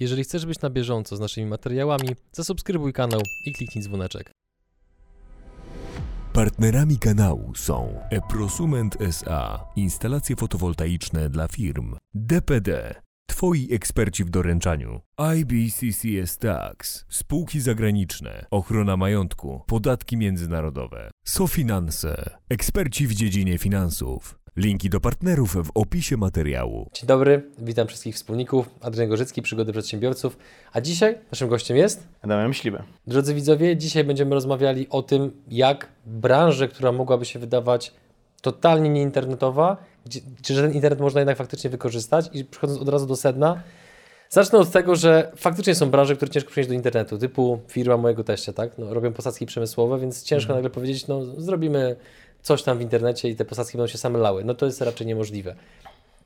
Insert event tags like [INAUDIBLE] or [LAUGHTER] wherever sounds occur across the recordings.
Jeżeli chcesz być na bieżąco z naszymi materiałami, zasubskrybuj kanał i kliknij dzwoneczek. Partnerami kanału są Eprosument SA, instalacje fotowoltaiczne dla firm, DPD, Twoi eksperci w doręczaniu, IBCCS Tax, spółki zagraniczne, ochrona majątku, podatki międzynarodowe, SoFinanse, eksperci w dziedzinie finansów. Linki do partnerów w opisie materiału. Dzień dobry, witam wszystkich wspólników. Adrian Gorzycki, Przygody Przedsiębiorców. A dzisiaj naszym gościem jest... Damian Myśliwy. Drodzy widzowie, dzisiaj będziemy rozmawiali o tym, jak branżę, która mogłaby się wydawać totalnie nieinternetowa, czy że ten internet można jednak faktycznie wykorzystać i przechodząc od razu do sedna, zacznę od tego, że faktycznie są branże, które ciężko przenieść do internetu, typu firma mojego teścia, tak? No, robią posadzki przemysłowe, więc ciężko nagle powiedzieć, no zrobimy coś tam w internecie i te posadzki będą się same lały. No to jest raczej niemożliwe.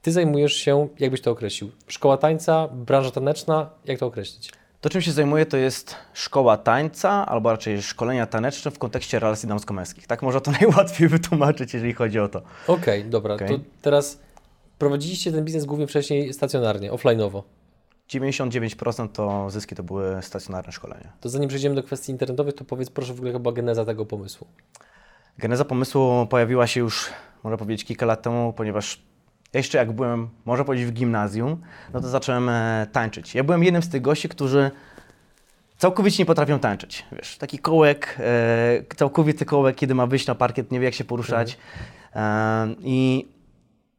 Ty zajmujesz się, jakbyś to określił, szkoła tańca, branża taneczna, jak to określić? To, czym się zajmuję, to jest szkoła tańca, albo raczej szkolenia taneczne w kontekście relacji damsko-męskich. Tak można to [LAUGHS] najłatwiej wytłumaczyć, jeżeli chodzi o to. Okej, dobra. Okej. To teraz prowadziliście ten biznes głównie wcześniej stacjonarnie, offline'owo. 99% to zyski to były stacjonarne szkolenia. To zanim przejdziemy do kwestii internetowych, to powiedz proszę w ogóle chyba geneza tego pomysłu. Geneza pomysłu pojawiła się już, można powiedzieć, kilka lat temu, ponieważ jeszcze jak byłem, można powiedzieć, w gimnazjum, no to zacząłem e, tańczyć. Ja byłem jednym z tych gości, którzy całkowicie nie potrafią tańczyć. Wiesz, taki kołek, e, całkowity kołek, kiedy ma wyjść na parkiet, nie wie jak się poruszać. E, I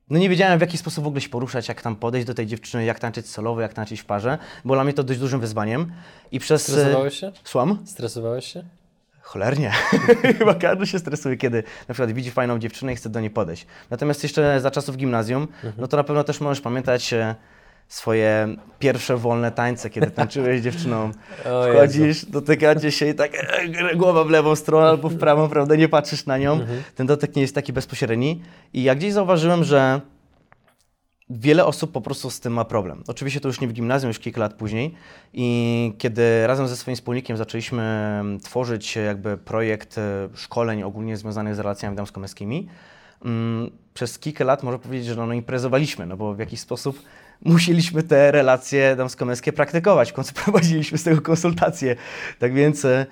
no nie wiedziałem w jaki sposób w ogóle się poruszać, jak tam podejść do tej dziewczyny, jak tańczyć solowo, jak tańczyć w parze. Było dla mnie to dość dużym wyzwaniem. I przez... e, Stresowałeś się? Słucham? Stresowałeś się? Cholernie. [LAUGHS] Chyba każdy się stresuje, kiedy na przykład widzi fajną dziewczynę i chce do niej podejść. Natomiast jeszcze za czasów gimnazjum, no to na pewno też możesz pamiętać e, swoje pierwsze wolne tańce, kiedy [LAUGHS] tańczyłeś z dziewczyną. Wchodzisz, dotykacie się i tak e, głowa w lewą stronę albo w prawą, prawda, nie patrzysz na nią. Mhm. Ten dotyk nie jest taki bezpośredni. I ja gdzieś zauważyłem, że wiele osób po prostu z tym ma problem. Oczywiście to już nie w gimnazjum, już kilka lat później. I kiedy razem ze swoim wspólnikiem zaczęliśmy mm, tworzyć jakby projekt e, szkoleń ogólnie związanych z relacjami damsko-męskimi, mm, przez kilka lat można powiedzieć, że no, no imprezowaliśmy, no bo w jakiś sposób [LAUGHS] musieliśmy te relacje damsko-męskie praktykować. W końcu [LAUGHS] prowadziliśmy z tego konsultacje. Tak więc e,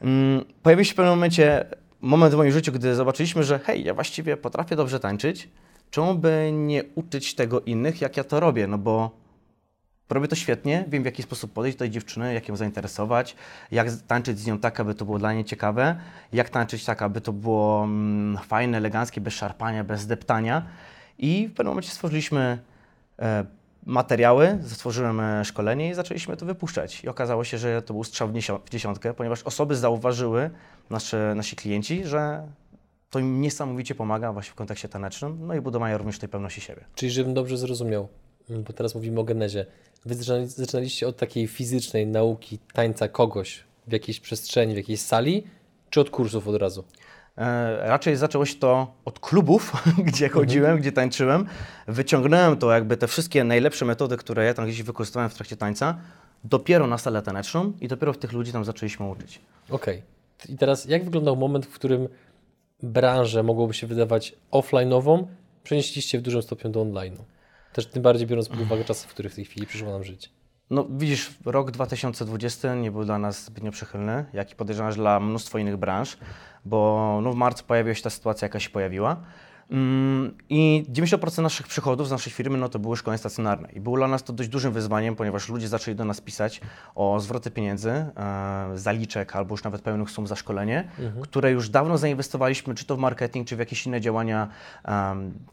mm, pojawił się w pewnym momencie moment w moim życiu, gdy zobaczyliśmy, że hej, ja właściwie potrafię dobrze tańczyć, czemu by nie uczyć tego innych, jak ja to robię? No bo robię to świetnie, wiem w jaki sposób podejść do tej dziewczyny, jak ją zainteresować, jak tańczyć z nią tak, aby to było dla niej ciekawe, jak tańczyć tak, aby to było mm, fajne, eleganckie, bez szarpania, bez zdeptania. I w pewnym momencie stworzyliśmy e, materiały, stworzyłem e, szkolenie i zaczęliśmy to wypuszczać. I okazało się, że to był strzał w, w dziesiątkę, ponieważ osoby zauważyły, nasze, nasi klienci, że to im niesamowicie pomaga właśnie w kontekście tanecznym, no i budowania również tej pewności siebie. Czyli żebym dobrze zrozumiał, mm, bo teraz mówimy o genezie. Wy zaczynali- zaczynaliście od takiej fizycznej nauki tańca kogoś w jakiejś przestrzeni, w jakiejś sali, czy od kursów od razu? E, raczej zaczęło się to od klubów, [LAUGHS] gdzie chodziłem, gdzie tańczyłem. Wyciągnąłem to jakby te wszystkie najlepsze metody, które ja tam gdzieś wykorzystywałem w trakcie tańca, dopiero na salę taneczną i dopiero w tych ludzi tam zaczęliśmy uczyć. Okej. I teraz jak wyglądał moment, w którym branżę mogłoby się wydawać offline'ową, przenieśliście w dużym stopniu do online'u? Też tym bardziej biorąc pod uwagę czasy, w których w tej chwili przyszło nam żyć. No widzisz, rok 2020 nie był dla nas zbytnio przychylny, jak i podejrzewam, dla mnóstwo innych branż, bo no, w marcu pojawiła się ta sytuacja, jaka się pojawiła. Mm, I 90% naszych przychodów z naszej firmy no, to były szkolenia stacjonarne. I było dla nas to dość dużym wyzwaniem, ponieważ ludzie zaczęli do nas pisać o zwroty pieniędzy, e, zaliczek albo już nawet pełnych sum za szkolenie, które już dawno zainwestowaliśmy, czy to w marketing, czy w jakieś inne działania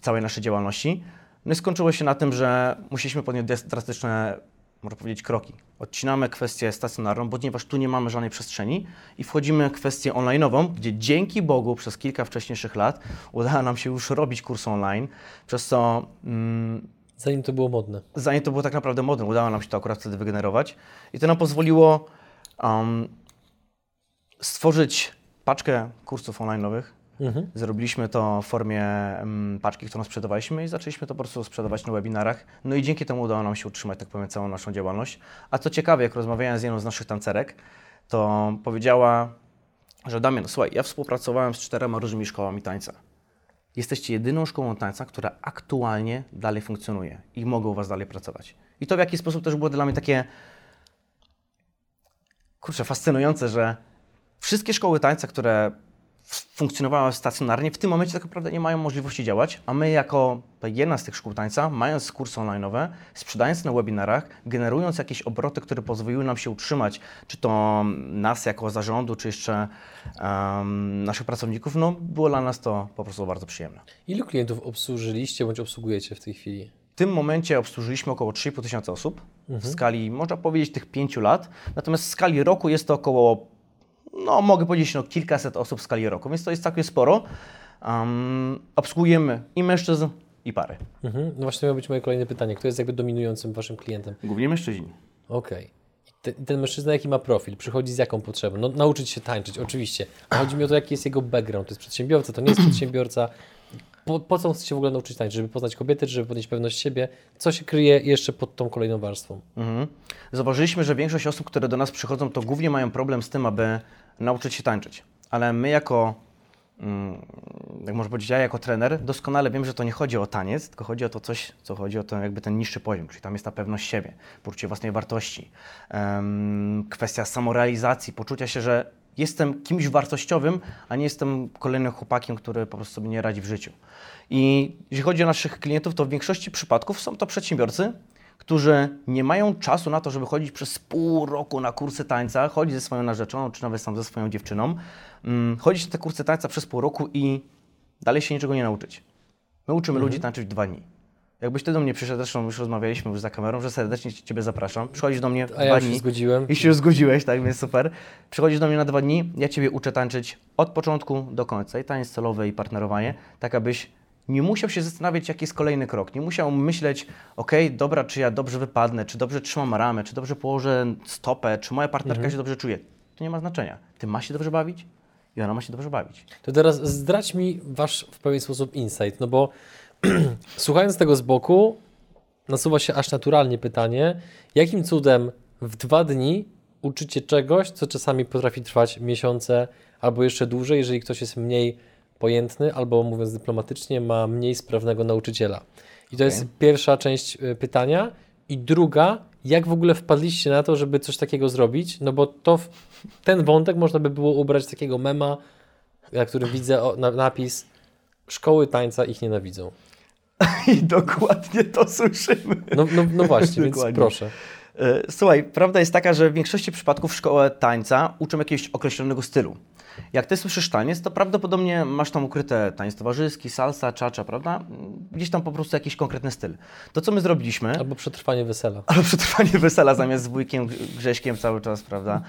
całej naszej działalności. No i skończyło się na tym, że musieliśmy podjąć drastyczne można powiedzieć, kroki. Odcinamy kwestię stacjonarną, ponieważ tu nie mamy żadnej przestrzeni i wchodzimy w kwestię online'ową, gdzie dzięki Bogu przez kilka wcześniejszych lat udało nam się już robić kurs online, przez co mm, Zanim to było modne. zanim to było tak naprawdę modne, udało nam się to akurat wtedy wygenerować i to nam pozwoliło um, stworzyć paczkę kursów online'owych. Mhm. Zrobiliśmy to w formie mm, paczki, którą sprzedawaliśmy i zaczęliśmy to po prostu sprzedawać na webinarach. No i dzięki temu udało nam się utrzymać, tak powiem, całą naszą działalność. A co ciekawe, jak rozmawiałem z jedną z naszych tancerek, to powiedziała, że Damian, słuchaj, ja współpracowałem z czterema różnymi szkołami tańca. Jesteście jedyną szkołą tańca, która aktualnie dalej funkcjonuje i mogę u Was dalej pracować. I to w jakiś sposób też było dla mnie takie kurczę, fascynujące, że wszystkie szkoły tańca, które funkcjonowały stacjonarnie, w tym momencie tak naprawdę nie mają możliwości działać, a my jako jedna z tych szkół tańca, mając kursy online'owe, sprzedając na webinarach, generując jakieś obroty, które pozwoliły nam się utrzymać, czy to nas jako zarządu, czy jeszcze um, naszych pracowników, no było dla nas to po prostu bardzo przyjemne. Ilu klientów obsłużyliście bądź obsługujecie w tej chwili? W tym momencie obsłużyliśmy około 3,5 tysiąca osób w skali, można powiedzieć, tych 5 lat. Natomiast w skali roku jest to około, no mogę powiedzieć, no, kilkaset osób w skali roku, więc to jest całkiem sporo. Um, obsługujemy i mężczyzn, i pary. Mhm. No właśnie miało być moje kolejne pytanie. Kto jest jakby dominującym waszym klientem? Głównie mężczyźni. Okej. I te- I ten mężczyzna jaki ma profil? Przychodzi z jaką potrzebą? No nauczyć się tańczyć, oczywiście. A chodzi mi o to, jaki jest jego background. To jest przedsiębiorca, to nie jest przedsiębiorca. Po, po co on chce się w ogóle nauczyć tańczyć? Żeby poznać kobiety, żeby podnieść pewność siebie? Co się kryje jeszcze pod tą kolejną warstwą? Mhm. Zauważyliśmy, że większość osób, które do nas przychodzą, to głównie mają problem z tym, aby nauczyć się tańczyć. Ale my jako, mm, jak można powiedzieć, ja jako trener doskonale wiem, że to nie chodzi o taniec, tylko chodzi o to coś, co chodzi o to jakby ten niższy poziom, czyli tam jest ta pewność siebie, poczucie własnej wartości, kwestia samorealizacji, poczucia się, że jestem kimś wartościowym, a nie jestem kolejnym chłopakiem, który po prostu sobie nie radzi w życiu. I jeśli chodzi o naszych klientów, to w większości przypadków są to przedsiębiorcy, którzy nie mają czasu na to, żeby chodzić przez pół roku na kursy tańca, chodzić ze swoją narzeczoną, czy nawet sam ze swoją dziewczyną, mm, chodzić na te kursy tańca przez pół roku i dalej się niczego nie nauczyć. My uczymy ludzi tańczyć dwa dni. Jakbyś ty do mnie przyszedł, zresztą już rozmawialiśmy już za kamerą, że serdecznie Ciebie zapraszam. Przychodzisz do mnie A dwa ja dni. się zgodziłem. I się już zgodziłeś, tak, więc super. Przychodzisz do mnie na dwa dni, ja Ciebie uczę tańczyć od początku do końca. I taniec celowy, i partnerowanie, tak abyś nie musiał się zastanawiać, jaki jest kolejny krok. Nie musiał myśleć, ok, dobra, czy ja dobrze wypadnę, czy dobrze trzymam ramę, czy dobrze położę stopę, czy moja partnerka się dobrze czuje. To nie ma znaczenia. Ty masz się dobrze bawić i ona ma się dobrze bawić. To teraz zdradź mi wasz w pewien sposób insight, no bo [CLEARS THROAT] słuchając tego z boku, nasuwa się aż naturalnie pytanie, jakim cudem w dwa dni uczycie czegoś, co czasami potrafi trwać miesiące albo jeszcze dłużej, jeżeli ktoś jest mniej pojętny albo mówiąc dyplomatycznie, ma mniej sprawnego nauczyciela. I to jest pierwsza część y, pytania. I druga, jak w ogóle wpadliście na to, żeby coś takiego zrobić? No bo to w, ten wątek można by było ubrać z takiego mema, na którym widzę o, na, napis Szkoły tańca ich nienawidzą. [LAUGHS] I dokładnie to słyszymy. No, no, no właśnie, [LAUGHS] więc proszę. E, Słuchaj, prawda jest taka, że w większości przypadków szkołę tańca uczą jakiegoś określonego stylu. Jak ty słyszysz taniec, to prawdopodobnie masz tam ukryte taniec towarzyski, salsa, czacza, prawda? Gdzieś tam po prostu jakiś konkretny styl. To, co my zrobiliśmy, Albo przetrwanie wesela. [LAUGHS] albo przetrwanie wesela zamiast z wujkiem Grześkiem cały czas, prawda?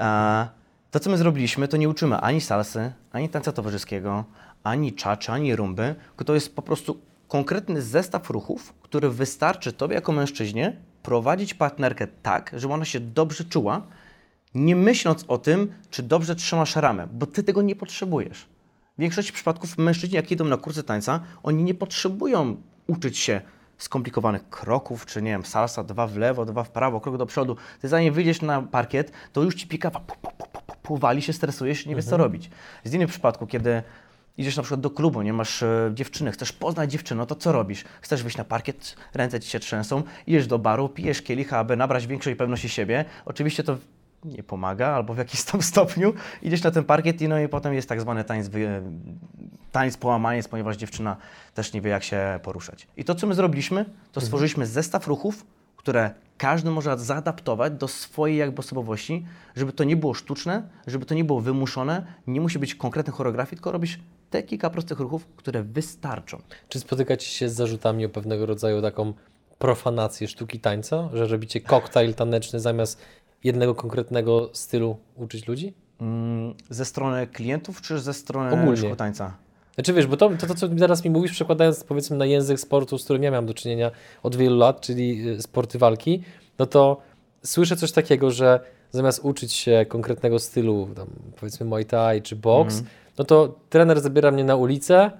E, To, co my zrobiliśmy, to nie uczymy ani salsy, ani tańca towarzyskiego, ani czaczy, ani rumby, tylko to jest po prostu konkretny zestaw ruchów, który wystarczy Tobie jako mężczyźnie prowadzić partnerkę tak, żeby ona się dobrze czuła, nie myśląc o tym, czy dobrze trzymasz ramę, bo Ty tego nie potrzebujesz. W większości przypadków mężczyźni, jak idą na kursy tańca, oni nie potrzebują uczyć się skomplikowanych kroków, czy nie wiem, salsa, dwa w lewo, dwa w prawo, krok do przodu. Ty zanim wyjdziesz na parkiet, to już ci pikawa, pu, pu, pu, pu, wali się, stresujesz, nie wiesz co robić. Z innym przypadku, kiedy idziesz na przykład do klubu, nie masz e, dziewczyny, chcesz poznać dziewczynę, no to co robisz? Chcesz wyjść na parkiet, ręce ci się trzęsą, idziesz do baru, pijesz kielicha, aby nabrać większej pewności siebie. Oczywiście to nie pomaga, albo w jakimś tam [LAUGHS] stopniu. Idziesz na ten parkiet i no i potem jest tak zwany tańc, wy, tańc połamaniec, ponieważ dziewczyna też nie wie jak się poruszać. I to co my zrobiliśmy, to stworzyliśmy zestaw ruchów, które każdy może zaadaptować do swojej jakby osobowości, żeby to nie było sztuczne, żeby to nie było wymuszone, nie musi być konkretnej choreografii, tylko robisz te kilka prostych ruchów, które wystarczą. Czy spotykacie się z zarzutami o pewnego rodzaju taką profanację sztuki tańca, że robicie koktajl taneczny zamiast jednego konkretnego stylu uczyć ludzi? Mm, Ze strony klientów, czy ze strony Ogólnie. tańca? Znaczy wiesz, bo to, to, to co teraz mi mówisz, przekładając powiedzmy na język sportu, z którym ja miałem do czynienia od wielu lat, czyli y, sporty walki, no to słyszę coś takiego, że zamiast uczyć się konkretnego stylu, tam powiedzmy Muay Thai czy boks, no to trener zabiera mnie na ulicę,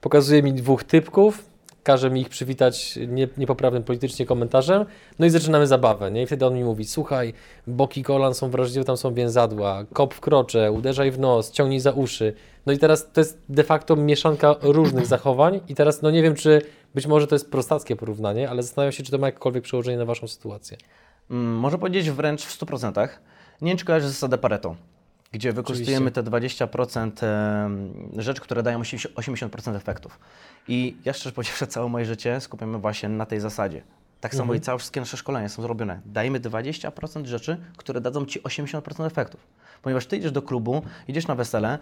pokazuje mi dwóch typków, każe mi ich przywitać nie, niepoprawnym politycznie komentarzem, no i zaczynamy zabawę, nie? I wtedy on mi mówi, słuchaj, boki kolan są wrażliwe, tam są więzadła, kop w krocze, uderzaj w nos, ciągnij za uszy. No i teraz to jest de facto mieszanka różnych zachowań i teraz no nie wiem, czy być może to jest prostackie porównanie, ale zastanawiam się, czy to ma jakiekolwiek przełożenie na Waszą sytuację. Mm, Można powiedzieć wręcz w 100%. Nie wiem, czy kojarzysz zasadę Pareto, gdzie wykorzystujemy te 20% em, rzeczy, które dają 80% efektów. I ja szczerze powiedziawszy, [LAUGHS] całe moje życie skupiamy właśnie na tej zasadzie. Tak samo i całe wszystkie nasze szkolenia są zrobione. Dajmy 20% rzeczy, które dadzą Ci 80% efektów. Ponieważ Ty idziesz do klubu, idziesz na wesele,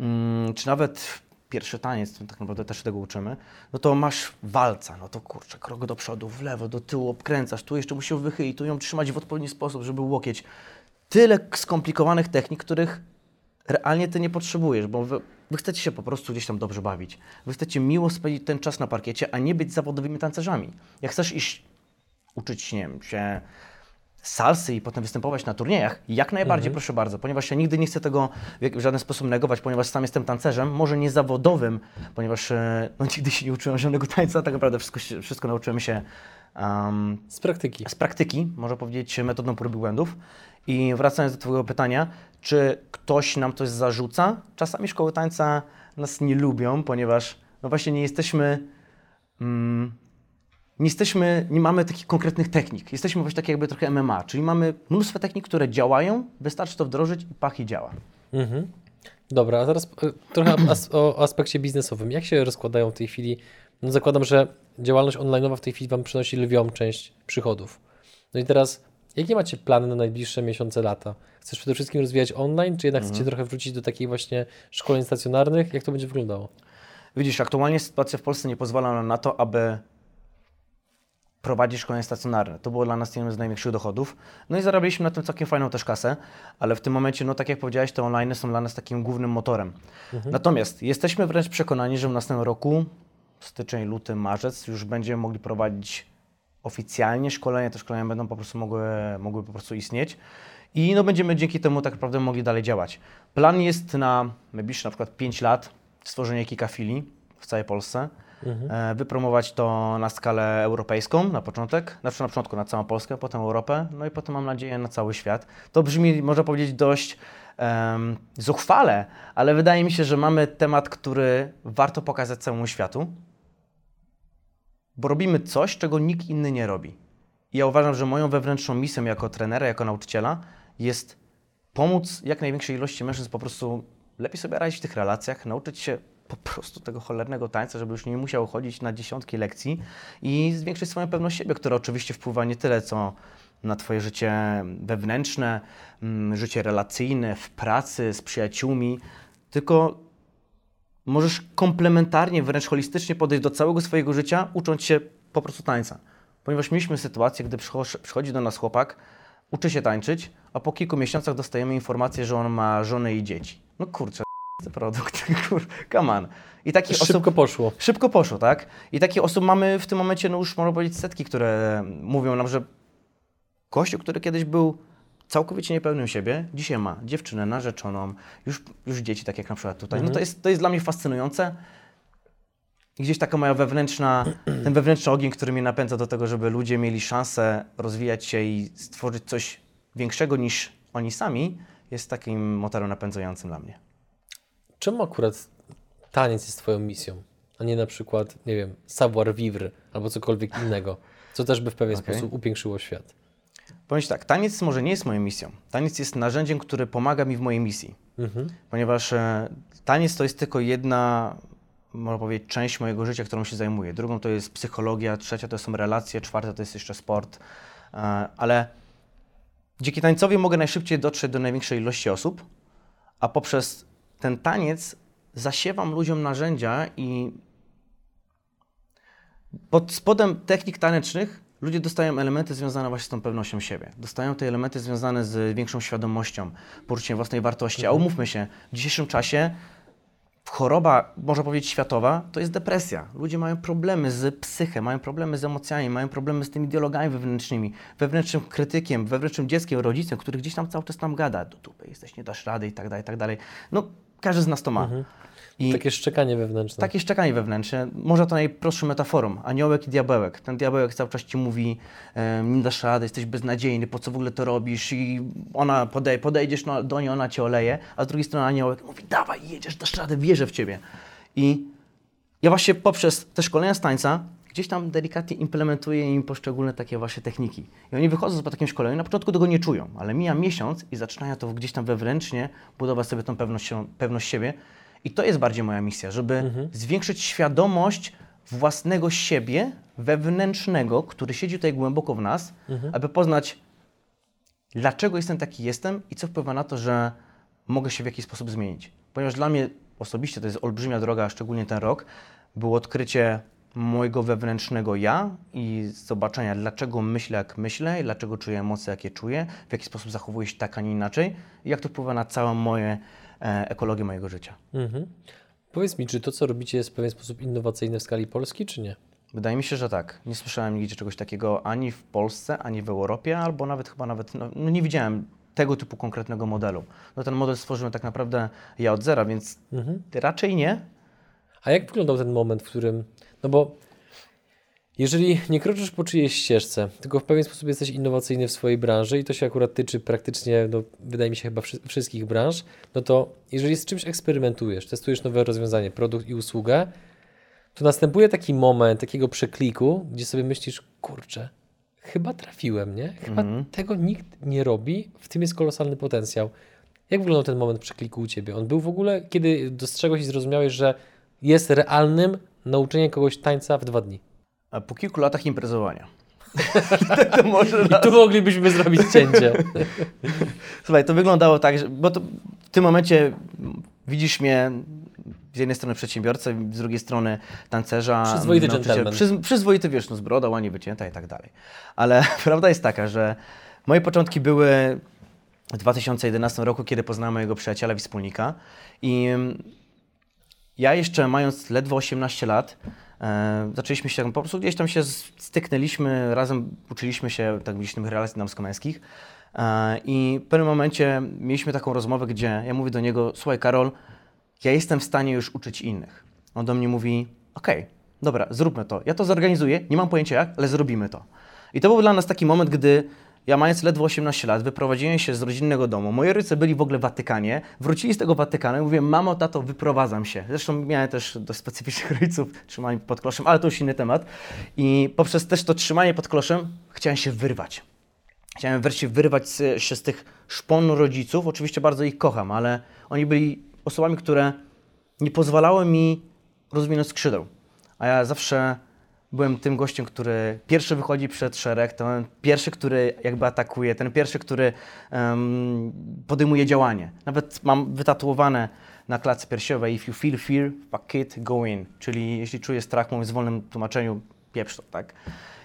mm, czy nawet pierwszy taniec, tak naprawdę też tego uczymy, no to masz walca, no to kurczę, krok do przodu, w lewo, do tyłu, obkręcasz, tu jeszcze musisz wychylić, tu ją trzymać w odpowiedni sposób, żeby łokieć. Tyle skomplikowanych technik, których realnie ty nie potrzebujesz, bo wy, wy chcecie się po prostu gdzieś tam dobrze bawić. Wy chcecie miło spędzić ten czas na parkiecie, a nie być zawodowymi tancerzami. Jak chcesz iść uczyć nie wiem, się salsy i potem występować na turniejach, jak najbardziej proszę bardzo, ponieważ ja nigdy nie chcę tego w, żaden sposób negować, ponieważ sam jestem tancerzem, może nie zawodowym, ponieważ e, no, nigdy się nie uczyłem żadnego [LAUGHS] tańca, tak naprawdę wszystko, wszystko nauczyłem się um, Z praktyki. z praktyki, można powiedzieć, metodą prób i błędów. I wracając do Twojego pytania, czy ktoś nam coś zarzuca? Czasami szkoły tańca nas nie lubią, ponieważ no właśnie nie jesteśmy. Mm, nie jesteśmy, nie mamy takich konkretnych technik. Jesteśmy właśnie takie jakby trochę MMA, czyli mamy mnóstwo technik, które działają, wystarczy to wdrożyć i pach i działa. Mhm. Dobra, a teraz e, trochę o aspekcie biznesowym. Jak się rozkładają w tej chwili? No zakładam, że działalność online'owa w tej chwili Wam przynosi lwią część przychodów. No i teraz, jakie macie plany na najbliższe miesiące, lata? Chcesz przede wszystkim rozwijać online, czy jednak chcecie trochę wrócić do takich właśnie szkoleń stacjonarnych? Jak to będzie wyglądało? Widzisz, aktualnie sytuacja w Polsce nie pozwala nam na to, aby prowadzić szkolenie stacjonarne. To było dla nas jednym z największych dochodów. No i zarabialiśmy na tym całkiem fajną też kasę, ale w tym momencie, no tak jak powiedziałeś, te online są dla nas takim głównym motorem. Natomiast jesteśmy wręcz przekonani, że w następnym roku, styczeń, luty, marzec, już będziemy mogli prowadzić oficjalnie szkolenia. Te szkolenia będą po prostu mogły, mogły po prostu istnieć. I no będziemy dzięki temu tak naprawdę mogli dalej działać. Plan jest na najbliższe na przykład 5 lat stworzenie kilka filii w całej Polsce. E, wypromować to na skalę europejską na początek, znaczy na początku na całą Polskę, potem Europę, no i potem mam nadzieję na cały świat. To brzmi, można powiedzieć, dość em, zuchwale, ale wydaje mi się, że mamy temat, który warto pokazać całemu światu, bo robimy coś, czego nikt inny nie robi. I ja uważam, że moją wewnętrzną misją jako trenera, jako nauczyciela jest pomóc jak największej ilości mężczyzn po prostu lepiej sobie radzić w tych relacjach, nauczyć się po prostu tego cholernego tańca, żeby już nie musiał chodzić na dziesiątki lekcji i zwiększyć swoją pewność siebie, która oczywiście wpływa nie tyle co na Twoje życie wewnętrzne, mm, życie relacyjne, w pracy, z przyjaciółmi, tylko możesz komplementarnie, wręcz holistycznie podejść do całego swojego życia, ucząc się po prostu tańca. Ponieważ mieliśmy sytuację, gdy przycho- przychodzi do nas chłopak, uczy się tańczyć, a po kilku miesiącach dostajemy informację, że on ma żonę i dzieci. No kurczę, [LAUGHS] to produkt, [LAUGHS] kur, come on. I takich osób... Szybko poszło. Szybko poszło, tak? I takich osób mamy w tym momencie, no już można powiedzieć, setki, które mówią nam, że gościu, który kiedyś był całkowicie niepełnym siebie, dzisiaj ma dziewczynę, narzeczoną, już, już dzieci, tak jak na przykład tutaj. No to jest, to jest dla mnie fascynujące. I gdzieś taka moja wewnętrzna, [CLEARS THROAT] ten wewnętrzny ogień, który mnie napędza do tego, żeby ludzie mieli szansę rozwijać się i stworzyć coś większego niż oni sami, jest takim motorem napędzającym dla mnie. Czemu akurat taniec jest Twoją misją, a nie na przykład, nie wiem, savoir vivre albo cokolwiek innego, co też by w pewien Okej. sposób upiększyło świat? Powiem tak, taniec może nie jest moją misją. Taniec jest narzędziem, które pomaga mi w mojej misji. Mhm. Ponieważ e, taniec to jest tylko jedna, można powiedzieć, część mojego życia, którą się zajmuję. Drugą to jest psychologia, trzecia to są relacje, czwarta to jest jeszcze sport. E, ale dzięki tańcowi mogę najszybciej dotrzeć do największej ilości osób, a poprzez ten taniec zasiewam ludziom narzędzia i pod spodem technik tanecznych ludzie dostają elementy związane właśnie z tą pewnością siebie. Dostają te elementy związane z większą świadomością, poczuciem własnej wartości. A umówmy się, w dzisiejszym czasie choroba, można powiedzieć, światowa, to jest depresja. Ludzie mają problemy z psychą, mają problemy z emocjami, mają problemy z tymi dialogami wewnętrznymi, wewnętrznym krytykiem, wewnętrznym dzieckiem, rodzicem, który gdzieś tam cały czas nam gada, do dupy jesteś, nie dasz rady i tak dalej, i tak dalej. No, każdy z nas to ma. I Takie szczekanie wewnętrzne. takie szczekanie wewnętrzne, może to najprostszą metaforą, aniołek i diabełek. Ten diabełek cały czas ci mówi, nie dasz rady, jesteś beznadziejny, po co w ogóle to robisz i ona podej, podejdziesz no, do niej, ona cię oleje, a z drugiej strony aniołek mówi, dawaj, jedziesz, dasz radę, wierzę w ciebie. I ja właśnie poprzez te szkolenia z tańca gdzieś tam delikatnie implementuję im poszczególne takie właśnie techniki. I oni wychodzą po takim szkoleniu, na początku tego nie czują, ale mija miesiąc i zaczynają to gdzieś tam wewnętrznie budować sobie tą pewność, pewność siebie. I to jest bardziej moja misja, żeby zwiększyć świadomość własnego siebie wewnętrznego, który siedzi tutaj głęboko w nas, aby poznać, dlaczego jestem taki jestem i co wpływa na to, że mogę się w jakiś sposób zmienić. Ponieważ dla mnie osobiście to jest olbrzymia droga, szczególnie ten rok, było odkrycie mojego wewnętrznego ja i zobaczenia, dlaczego myślę, jak myślę, dlaczego czuję emocje, jakie czuję, w jaki sposób zachowuję się tak, a nie inaczej i jak to wpływa na całą moje ekologię mojego życia. Mhm. Powiedz mi, czy to, co robicie, jest w pewien sposób innowacyjne w skali Polski, czy nie? Wydaje mi się, że tak. Nie słyszałem nigdzie czegoś takiego ani w Polsce, ani w Europie, albo nawet chyba nawet, no, no nie widziałem tego typu konkretnego modelu. No ten model stworzyłem tak naprawdę ja od zera, więc raczej nie. A jak wyglądał ten moment, w którym. No bo jeżeli nie kroczysz po czyjejś ścieżce, tylko w pewien sposób jesteś innowacyjny w swojej branży i to się akurat tyczy praktycznie, no, wydaje mi się chyba wszy- wszystkich branż, no to jeżeli z czymś eksperymentujesz, testujesz nowe rozwiązanie, produkt i usługę, to następuje taki moment takiego przekliku, gdzie sobie myślisz, kurczę, chyba trafiłem, nie? Chyba tego nikt nie robi, w tym jest kolosalny potencjał. Jak wyglądał ten moment przekliku u Ciebie? On był w ogóle, kiedy dostrzegłeś i zrozumiałeś, że jest realnym nauczenie kogoś tańca w dwa dni? Po kilku latach imprezowania. tak [LAUGHS] to może I tu moglibyśmy zrobić cięcie. [LAUGHS] Słuchaj, to wyglądało tak, że, bo w tym momencie widzisz mnie z jednej strony przedsiębiorcę, z drugiej strony tancerza. Przyzwoity gentleman. Przyz, przyzwoity, wiesz, no z brodą, ładnie wycięta i tak dalej. Ale [LAUGHS] prawda jest taka, że moje początki były w 2011 roku, kiedy poznałem mojego przyjaciela i wspólnika i ja jeszcze mając ledwo 18 lat, zaczęliśmy się po prostu gdzieś tam się styknęliśmy, razem uczyliśmy się tak gdzieś tych relacji damsko-męskich. E, I w pewnym momencie mieliśmy taką rozmowę, gdzie ja mówię do niego, słuchaj Karol, ja jestem w stanie już uczyć innych. On do mnie mówi, okej, dobra, zróbmy to. Ja to zorganizuję, nie mam pojęcia jak, ale zrobimy to. I to był dla nas taki moment, gdy ja mając ledwo 18 lat, wyprowadziłem się z rodzinnego domu. Moi rodzice byli w ogóle w Watykanie, wrócili z tego Watykanu i mówię, mamo, tato, wyprowadzam się. Zresztą miałem też dość specyficznych [LAUGHS] rodziców, trzymali pod kloszem, ale to już inny temat. I poprzez też to trzymanie pod kloszem chciałem się wyrwać. Chciałem wreszcie wyrwać się z tych szpon rodziców. Oczywiście bardzo ich kocham, ale oni byli osobami, które nie pozwalały mi rozwinąć skrzydeł. A ja zawsze byłem tym gościem, który pierwszy wychodzi przed szereg, ten pierwszy, który jakby atakuje, ten pierwszy, który em, podejmuje działanie. Nawet mam wytatuowane na klatce piersiowej if you feel fear, fuck it, go in. Czyli jeśli czuję strach, mówiąc w wolnym tłumaczeniu, pieprz to, tak?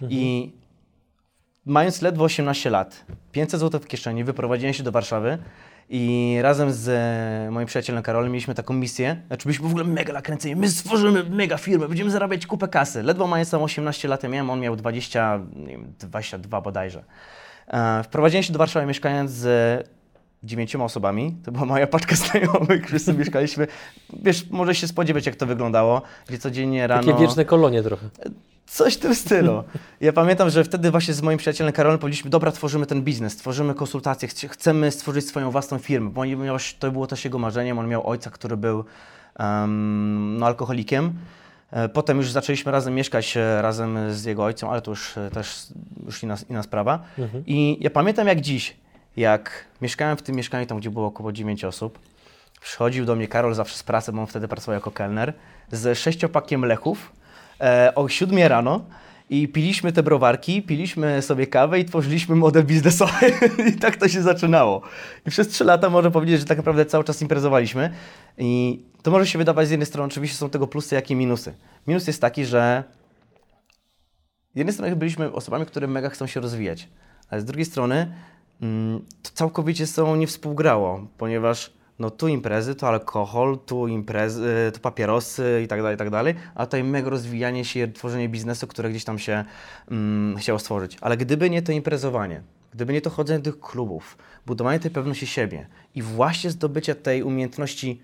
I mając ledwo 18 lat, 500 zł w kieszeni, wyprowadziłem się do Warszawy i razem z e, moim przyjacielem Karolem mieliśmy taką misję, znaczy byliśmy w ogóle mega nakręceni, my stworzymy mega firmę, będziemy zarabiać kupę kasy. Ledwo mając tam 18 lat ja miałem, on miał 20, nie wiem, 22 bodajże. E, wprowadziłem się do Warszawy mieszkając z dziewięcioma osobami. To była moja paczka [LAUGHS] znajomych, wszyscy mieszkaliśmy. Wiesz, może się spodziewać, jak to wyglądało, gdzie codziennie rano... Takie wieczne kolonie trochę. Coś w tym stylu. Ja pamiętam, że wtedy właśnie z moim przyjacielem Karolem powiedzieliśmy, dobra, tworzymy ten biznes, tworzymy konsultacje, chcemy stworzyć swoją własną firmę, bo on miał, to było też jego marzeniem, on miał ojca, który był um, no, alkoholikiem. E, Potem już zaczęliśmy razem mieszkać, e, razem z jego ojcem, ale to już e, też już inna, inna sprawa. I ja pamiętam jak dziś, jak mieszkałem w tym mieszkaniu, tam gdzie było około 9 osób, przychodził do mnie Karol zawsze z pracy, bo on wtedy pracował jako kelner, z sześciopakiem lechów e, o 7 rano i piliśmy te browarki, piliśmy sobie kawę i tworzyliśmy model biznesowy [LAUGHS] i tak to się zaczynało. I przez 3 lata można powiedzieć, że tak naprawdę cały czas imprezowaliśmy i to może się wydawać z jednej strony, oczywiście są tego plusy, jak i minusy. Minus jest taki, że z jednej strony byliśmy osobami, które mega chcą się rozwijać, ale z drugiej strony mm, to całkowicie sobą nie współgrało, ponieważ no tu imprezy, to alkohol, tu imprezy, tu papierosy i tak dalej, i tak dalej, a tutaj mega rozwijanie się, tworzenie biznesu, które gdzieś tam się mm, chciało stworzyć. Ale gdyby nie to imprezowanie, gdyby nie to chodzenie do tych klubów, budowanie tej pewności siebie i właśnie zdobycie tej umiejętności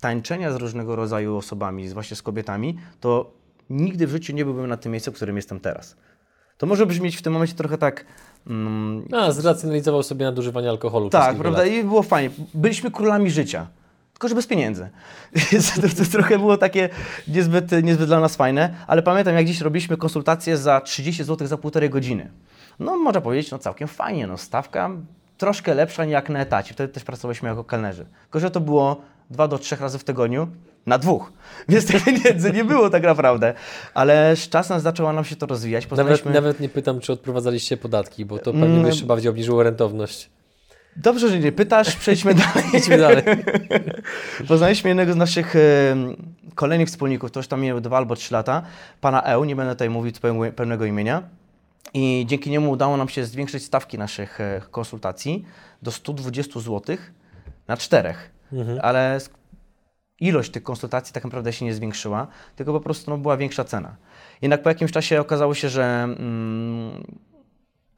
tańczenia z różnego rodzaju osobami, właśnie z kobietami, to nigdy w życiu nie byłbym na tym miejscu, w którym jestem teraz. To może brzmieć w tym momencie trochę tak. Mm, A, zracjonalizował sobie nadużywanie alkoholu. tak, prawda? lat. I było fajnie. Byliśmy królami życia. tylko że bez pieniędzy. [LAUGHS] to, to trochę było takie niezbyt, niezbyt dla nas fajne, ale pamiętam jak dziś robiliśmy konsultacje za 30 zł za półtorej godziny. No można powiedzieć, no całkiem fajnie, no stawka troszkę lepsza niż jak na etacie. Wtedy też pracowaliśmy jako kelnerzy. Tylko, że to było dwa do trzech razy w tygodniu na dwóch. [LAUGHS] Więc tych pieniędzy nie było tak naprawdę. Ale z czasem zaczęło nam się to rozwijać. Nawet, Poznaliśmy... nawet nie pytam, czy odprowadzaliście podatki, bo to pewnie by Mm. jeszcze bardziej obniżyło rentowność. Dobrze, że nie pytasz, przejdźmy [LAUGHS] dalej. Idźmy dalej. [LAUGHS] Poznaliśmy jednego z naszych kolejnych wspólników, to już tam miał dwa albo trzy lata, pana Eł, nie będę tutaj mówić pełnego, imienia. I dzięki niemu udało nam się zwiększyć stawki naszych e, konsultacji do 120 zł na czterech. Ale sk- ilość tych konsultacji tak naprawdę się nie zwiększyła, tylko po prostu no, była większa cena. Jednak po jakimś czasie okazało się, że mm,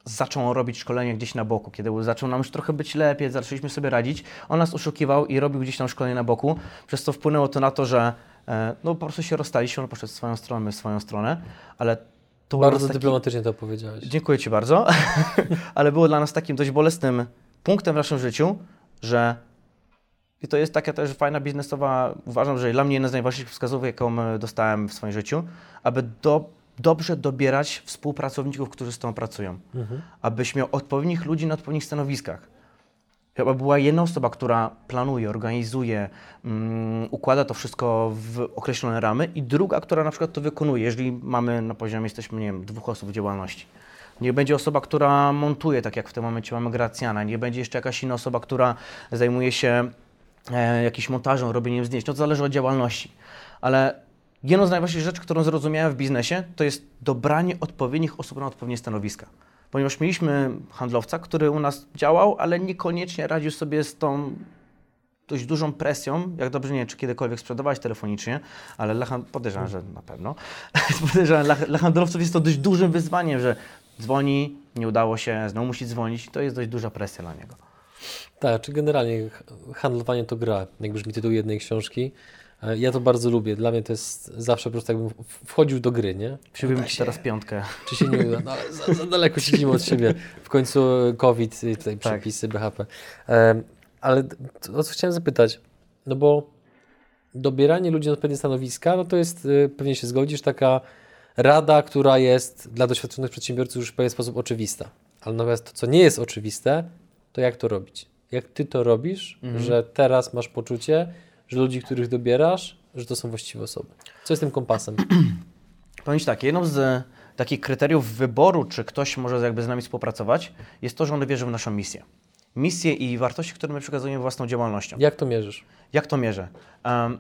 zaczął robić szkolenie gdzieś na boku, kiedy zaczął nam już trochę być lepiej, zaczęliśmy sobie radzić, on nas oszukiwał i robił gdzieś tam szkolenie na boku, przez co wpłynęło to na to, że e, no po prostu się rozstaliśmy, on poszedł swoją stronę, my swoją stronę, ale to Bardzo taki- dyplomatycznie to powiedziałeś. Dziękuję Ci bardzo, [LAUGHS] ale było dla nas takim dość bolesnym punktem w naszym życiu, że i to jest taka też fajna biznesowa, uważam, że dla mnie jedna z najważniejszych wskazówek, jaką e, dostałem w swoim życiu, aby do, dobrze dobierać współpracowników, którzy z Tobą pracują. Abyś miał odpowiednich ludzi na odpowiednich stanowiskach. Chyba była jedna osoba, która planuje, organizuje, mm, układa to wszystko w określone ramy i druga, która na przykład to wykonuje, jeżeli mamy na poziomie, jesteśmy, nie wiem, dwóch osób w działalności. Nie będzie osoba, która montuje, tak jak w tym momencie mamy Gracjana, nie będzie jeszcze jakaś inna osoba, która zajmuje się e, jakimś montażem, robieniem zdjęć. No to zależy od działalności. Ale jedną z najważniejszych rzeczy, którą zrozumiałem w biznesie, to jest dobranie odpowiednich osób na odpowiednie stanowiska. Ponieważ mieliśmy handlowca, który u nas działał, ale niekoniecznie radził sobie z tą dość dużą presją, jak dobrze nie wiem, czy kiedykolwiek sprzedawałeś telefonicznie, ale dla, podejrzewam, że na pewno. [LAUGHS] podejrzewam, dla, dla handlowców jest to dość dużym wyzwaniem, że dzwoni, nie udało się, znowu musi dzwonić, to jest dość duża presja dla niego. Tak, czy generalnie handlowanie to gra, jak brzmi tytuł jednej książki. E, Ja to bardzo lubię. Dla mnie to jest zawsze po prostu jakbym wchodził do gry, nie? Przybyłem Ci teraz piątkę. Czy się nie uda? No, za, za daleko siedzimy od siebie. W końcu COVID i tutaj Tak. przepisy BHP. Em, ale o co chciałem zapytać? No bo dobieranie ludzi na odpowiednie stanowiska, no to jest, y, pewnie się zgodzisz, taka rada, która jest dla doświadczonych przedsiębiorców już w pewien sposób oczywista. Ale natomiast to, co nie jest oczywiste, to jak to robić? Jak ty to robisz, Mhm. że teraz masz poczucie, że ludzi, których dobierasz, że to są właściwe osoby? Co jest tym kompasem? [CLEARS THROAT] Powiem tak, jedną z e, takich kryteriów wyboru, czy ktoś może jakby z nami współpracować, jest to, że on wierzy w naszą misję. Misję i wartości, które my przekazujemy własną działalnością. Jak to mierzysz? Jak to mierzę? Um,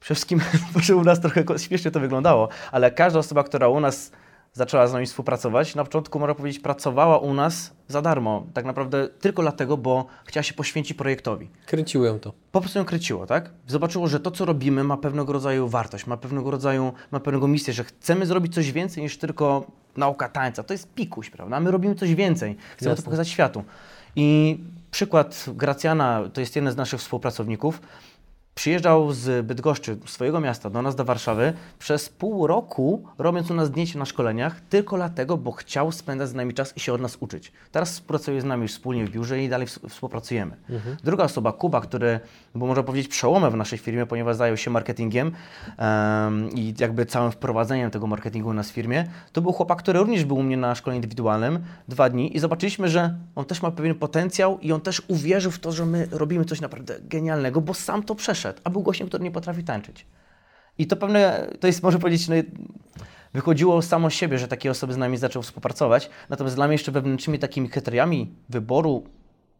przede wszystkim, [LAUGHS] może u nas trochę śmiesznie to wyglądało, ale każda osoba, która u nas zaczęła z nami współpracować, na początku można powiedzieć, pracowała u nas za darmo. Tak naprawdę tylko dlatego, bo chciała się poświęcić projektowi. Kręciło ją to. Po prostu ją kryciło, tak? Zobaczyło, że to, co robimy, ma pewnego rodzaju wartość, ma pewnego rodzaju, ma pewnego misję, że chcemy zrobić coś więcej niż tylko nauka tańca. To jest pikuś, prawda? My robimy coś więcej. Chcemy Jasne. to pokazać światu. I przykład Gracjana, to jest jeden z naszych współpracowników, przyjeżdżał z Bydgoszczy, swojego miasta, do nas do Warszawy przez pół roku, robiąc u nas zdjęcia na szkoleniach, tylko dlatego, bo chciał spędzać z nami czas i się od nas uczyć. Teraz współpracuje z nami wspólnie w biurze i dalej ws- współpracujemy. Druga osoba, Kuba, który był, można powiedzieć, przełomem w naszej firmie, ponieważ zajął się marketingiem em, i jakby całym wprowadzeniem tego marketingu u nas w firmie, to był chłopak, który również był u mnie na szkoleniu indywidualnym dwa dni i zobaczyliśmy, że on też ma pewien potencjał i on też uwierzył w to, że my robimy coś naprawdę genialnego, bo sam to przeszedł, a był gościem, który nie potrafi tańczyć. I to pewne, to jest, może powiedzieć, no, wychodziło samo z siebie, że takie osoby z nami zaczęły współpracować. Natomiast dla mnie jeszcze wewnętrznymi takimi kryteriami wyboru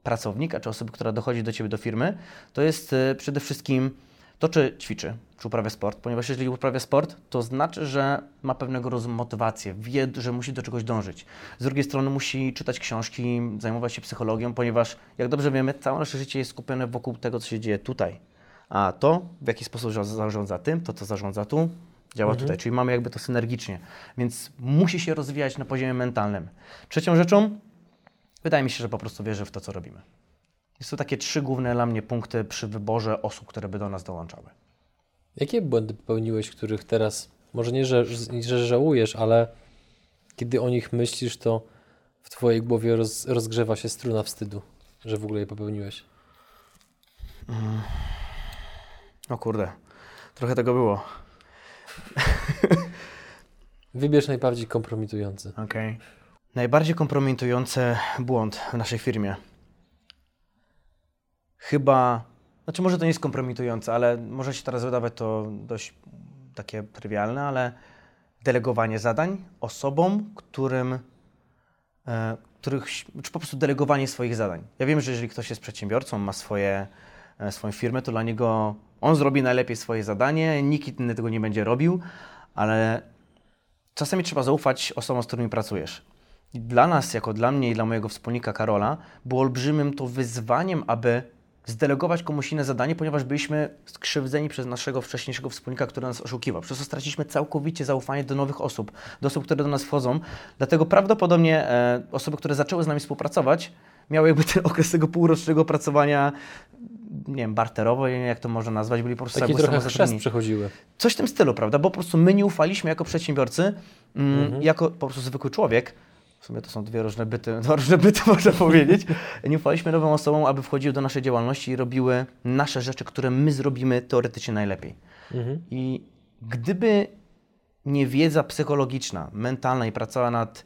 pracownika czy osoby, która dochodzi do Ciebie do firmy, to jest e, przede wszystkim to, czy ćwiczy, czy uprawia sport, ponieważ jeżeli uprawia sport, to znaczy, że ma pewnego rodzaju motywację, wie, że musi do czegoś dążyć. Z drugiej strony musi czytać książki, zajmować się psychologią, ponieważ jak dobrze wiemy, całe nasze życie jest skupione wokół tego, co się dzieje tutaj. A to, w jaki sposób za- zarządza tym, to co zarządza tu, działa tutaj. Czyli mamy jakby to synergicznie. Więc musi się rozwijać na poziomie mentalnym. Trzecią rzeczą, wydaje mi się, że po prostu wierzy w to, co robimy. Jest to takie trzy główne dla mnie punkty przy wyborze osób, które by do nas dołączały. Jakie błędy popełniłeś, których teraz, może nie, że, że żałujesz, ale kiedy o nich myślisz, to w Twojej głowie roz, rozgrzewa się struna wstydu, że w ogóle je popełniłeś? O kurde, trochę tego było. Wybierz najbardziej kompromitujący. Okej. Najbardziej kompromitujący błąd w naszej firmie. Chyba, znaczy może to nie jest kompromitujące, ale może się teraz wydawać to dość takie trywialne, ale delegowanie zadań osobom, którym, e, których, czy po prostu delegowanie swoich zadań. Ja wiem, że jeżeli ktoś jest przedsiębiorcą, ma swoje, swoją firmę, to dla niego on zrobi najlepiej swoje zadanie, nikt inny tego nie będzie robił, ale czasami trzeba zaufać osobom, z którymi pracujesz. I dla nas, jako dla mnie i dla mojego wspólnika Karola, było olbrzymim to wyzwaniem, aby zdelegować komuś inne zadanie, ponieważ byliśmy skrzywdzeni przez naszego wcześniejszego wspólnika, który nas oszukiwał. Przez to straciliśmy całkowicie zaufanie do nowych osób, do osób, które do nas wchodzą. Dlatego prawdopodobnie e, osoby, które zaczęły z nami współpracować, miały jakby ten okres tego półrocznego pracowania, nie wiem, barterowo, jak to można nazwać, byli po prostu Taki trochę chrzest przechodziły. Coś w tym stylu, prawda? Bo po prostu my nie ufaliśmy jako przedsiębiorcy, mm, jako po prostu zwykły człowiek. W sumie to są dwie różne byty, [LAUGHS] dwa różne byty można powiedzieć. Nie ufaliśmy nowym osobom, aby wchodziły do naszej działalności i robiły nasze rzeczy, które my zrobimy teoretycznie najlepiej. Mhm. I gdyby nie wiedza psychologiczna, mentalna i praca nad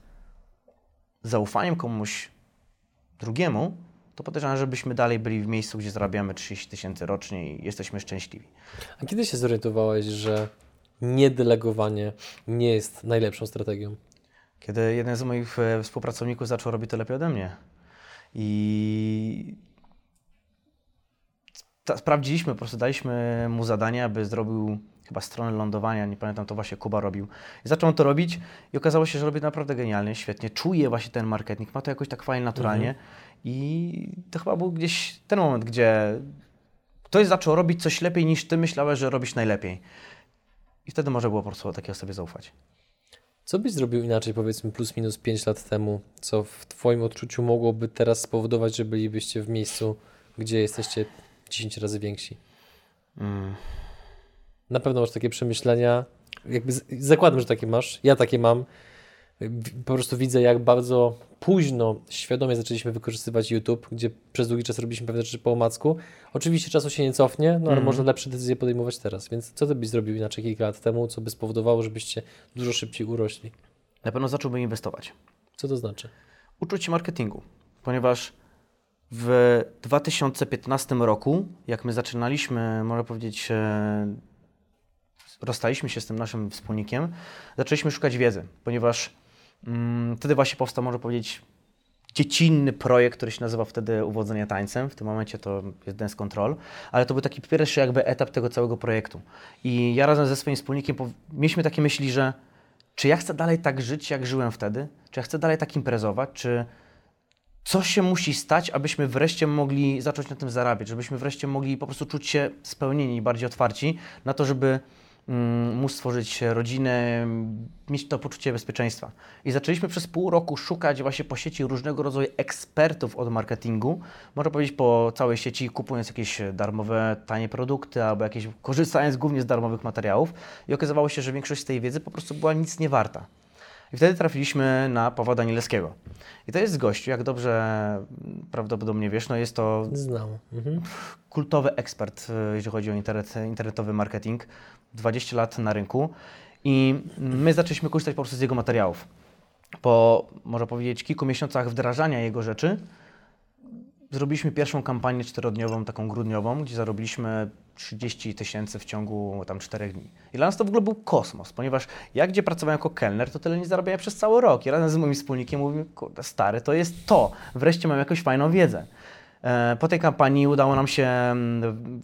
zaufaniem komuś drugiemu, to podejrzewam, żebyśmy dalej byli w miejscu, gdzie zarabiamy 30 tysięcy rocznie i jesteśmy szczęśliwi. A kiedy się zorientowałeś, że niedelegowanie nie jest najlepszą strategią? Kiedy jeden z moich e, współpracowników zaczął robić to lepiej ode mnie. I sprawdziliśmy, po prostu daliśmy mu zadanie, aby zrobił chyba stronę lądowania, nie pamiętam, to właśnie Kuba robił. I zaczął to robić i okazało się, że robi naprawdę genialnie, świetnie, czuje właśnie ten marketing, ma to jakoś tak fajnie, naturalnie. I to chyba był gdzieś ten moment, gdzie ktoś zaczął robić coś lepiej niż ty myślałeś, że robisz najlepiej. I wtedy może było po prostu takiej osobie zaufać. Co byś zrobił inaczej, powiedzmy, plus minus 5 lat temu, co w Twoim odczuciu mogłoby teraz spowodować, że bylibyście w miejscu, gdzie jesteście 10 razy więksi? Mm. Na pewno masz takie przemyślenia. Jakby zakładam, że takie masz. Ja takie mam. Po prostu widzę, jak bardzo późno, świadomie zaczęliśmy wykorzystywać YouTube, gdzie przez długi czas robiliśmy pewne rzeczy po omacku. Oczywiście czasu się nie cofnie, no ale Mhm. można lepsze decyzje podejmować teraz. Więc co ty byś zrobił inaczej kilka lat temu, co by spowodowało, żebyście dużo szybciej urośli? Na pewno zacząłbym inwestować. Co to znaczy? uczyć się marketingu, ponieważ w 2015 roku, jak my zaczynaliśmy, można powiedzieć, e, rozstaliśmy się z tym naszym wspólnikiem, zaczęliśmy szukać wiedzy, ponieważ mm, wtedy właśnie powstał, można powiedzieć, dziecinny projekt, który się nazywa wtedy Uwodzenie tańcem. W tym momencie to jest Dance Control, ale to był taki pierwszy jakby etap tego całego projektu. I ja razem ze swoim wspólnikiem mieliśmy takie myśli, że czy ja chcę dalej tak żyć, jak żyłem wtedy? Czy ja chcę dalej tak imprezować? Czy co się musi stać, abyśmy wreszcie mogli zacząć na tym zarabiać, żebyśmy wreszcie mogli po prostu czuć się spełnieni i bardziej otwarci na to, żeby mm, móc stworzyć rodzinę, mieć to poczucie bezpieczeństwa. I zaczęliśmy przez pół roku szukać właśnie po sieci różnego rodzaju ekspertów od marketingu, można powiedzieć po całej sieci, kupując jakieś darmowe, tanie produkty albo jakieś, korzystając głównie z darmowych materiałów i okazywało się, że większość z tej wiedzy po prostu była nic nie warta. I wtedy trafiliśmy na Pawła Danielskiego. I to jest gościu, jak dobrze prawdopodobnie wiesz, no jest to Znam. Mhm. kultowy ekspert, e, jeżeli chodzi o internet, internetowy marketing, 20 lat na rynku i my zaczęliśmy korzystać po prostu z jego materiałów. Po, można powiedzieć, kilku miesiącach wdrażania jego rzeczy, zrobiliśmy pierwszą kampanię czterodniową, taką grudniową, gdzie zarobiliśmy 30 tysięcy w ciągu tam 4 dni. I dla nas to w ogóle był kosmos, ponieważ ja gdzie pracowałem jako kelner, to tyle nie zarabiałem przez cały rok. I razem z moim wspólnikiem mówimy, kurde stary, to jest to. Wreszcie mam jakąś fajną wiedzę. E, Po tej kampanii udało nam się, mm,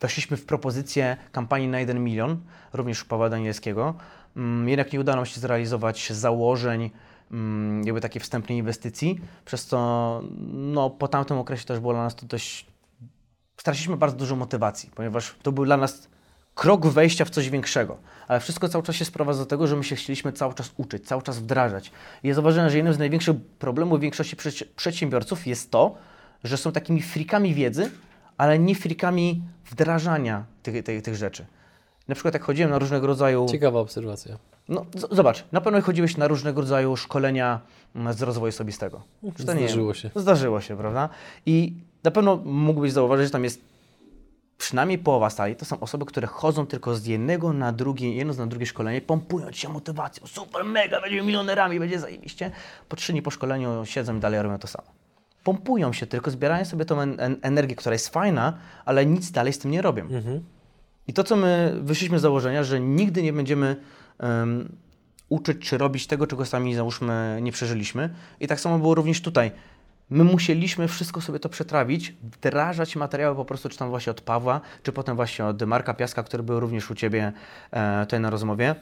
weszliśmy w propozycję kampanii na 1 milion, również Pawła Danielskiego. Mm, Jednak nie udało nam się zrealizować założeń, jakby takiej wstępnej inwestycji, przez co no, po tamtym okresie też było dla nas to dość... Straciliśmy bardzo dużo motywacji, ponieważ to był dla nas krok wejścia w coś większego. Ale wszystko cały czas się sprowadza do tego, że my się chcieliśmy cały czas uczyć, cały czas wdrażać. I ja zauważyłem, że jednym z największych problemów większości przedsiębiorców jest to, że są takimi frikami wiedzy, ale nie frikami wdrażania tych, tych, tych rzeczy. Na przykład jak chodziłem na różnego rodzaju... Ciekawa obserwacja. No, zobacz, na pewno chodziłeś na różnego rodzaju szkolenia mm, z rozwoju osobistego. Czy to nie- Zdarzyło się. Zdarzyło się, prawda? I na pewno mógłbyś zauważyć, że tam jest przynajmniej połowa sali to są osoby, które chodzą tylko z jednego na drugie, jedno na drugie szkolenie, pompują się motywacją, super, mega, będziemy milionerami, będzie zajebiście. Po trzy dni po szkoleniu siedzą i dalej robią to samo. Pompują się tylko, zbierają sobie tą en en energię, która jest fajna, ale nic dalej z tym nie robią. I to, co my wyszliśmy z założenia, że nigdy nie będziemy em, uczyć czy robić tego, czego sami załóżmy nie przeżyliśmy. I tak samo było również tutaj. My musieliśmy wszystko sobie to przetrawić, wdrażać materiały po prostu, czy tam właśnie od Pawła, czy potem właśnie od Marka Piaska, który był również u Ciebie e, tutaj na rozmowie.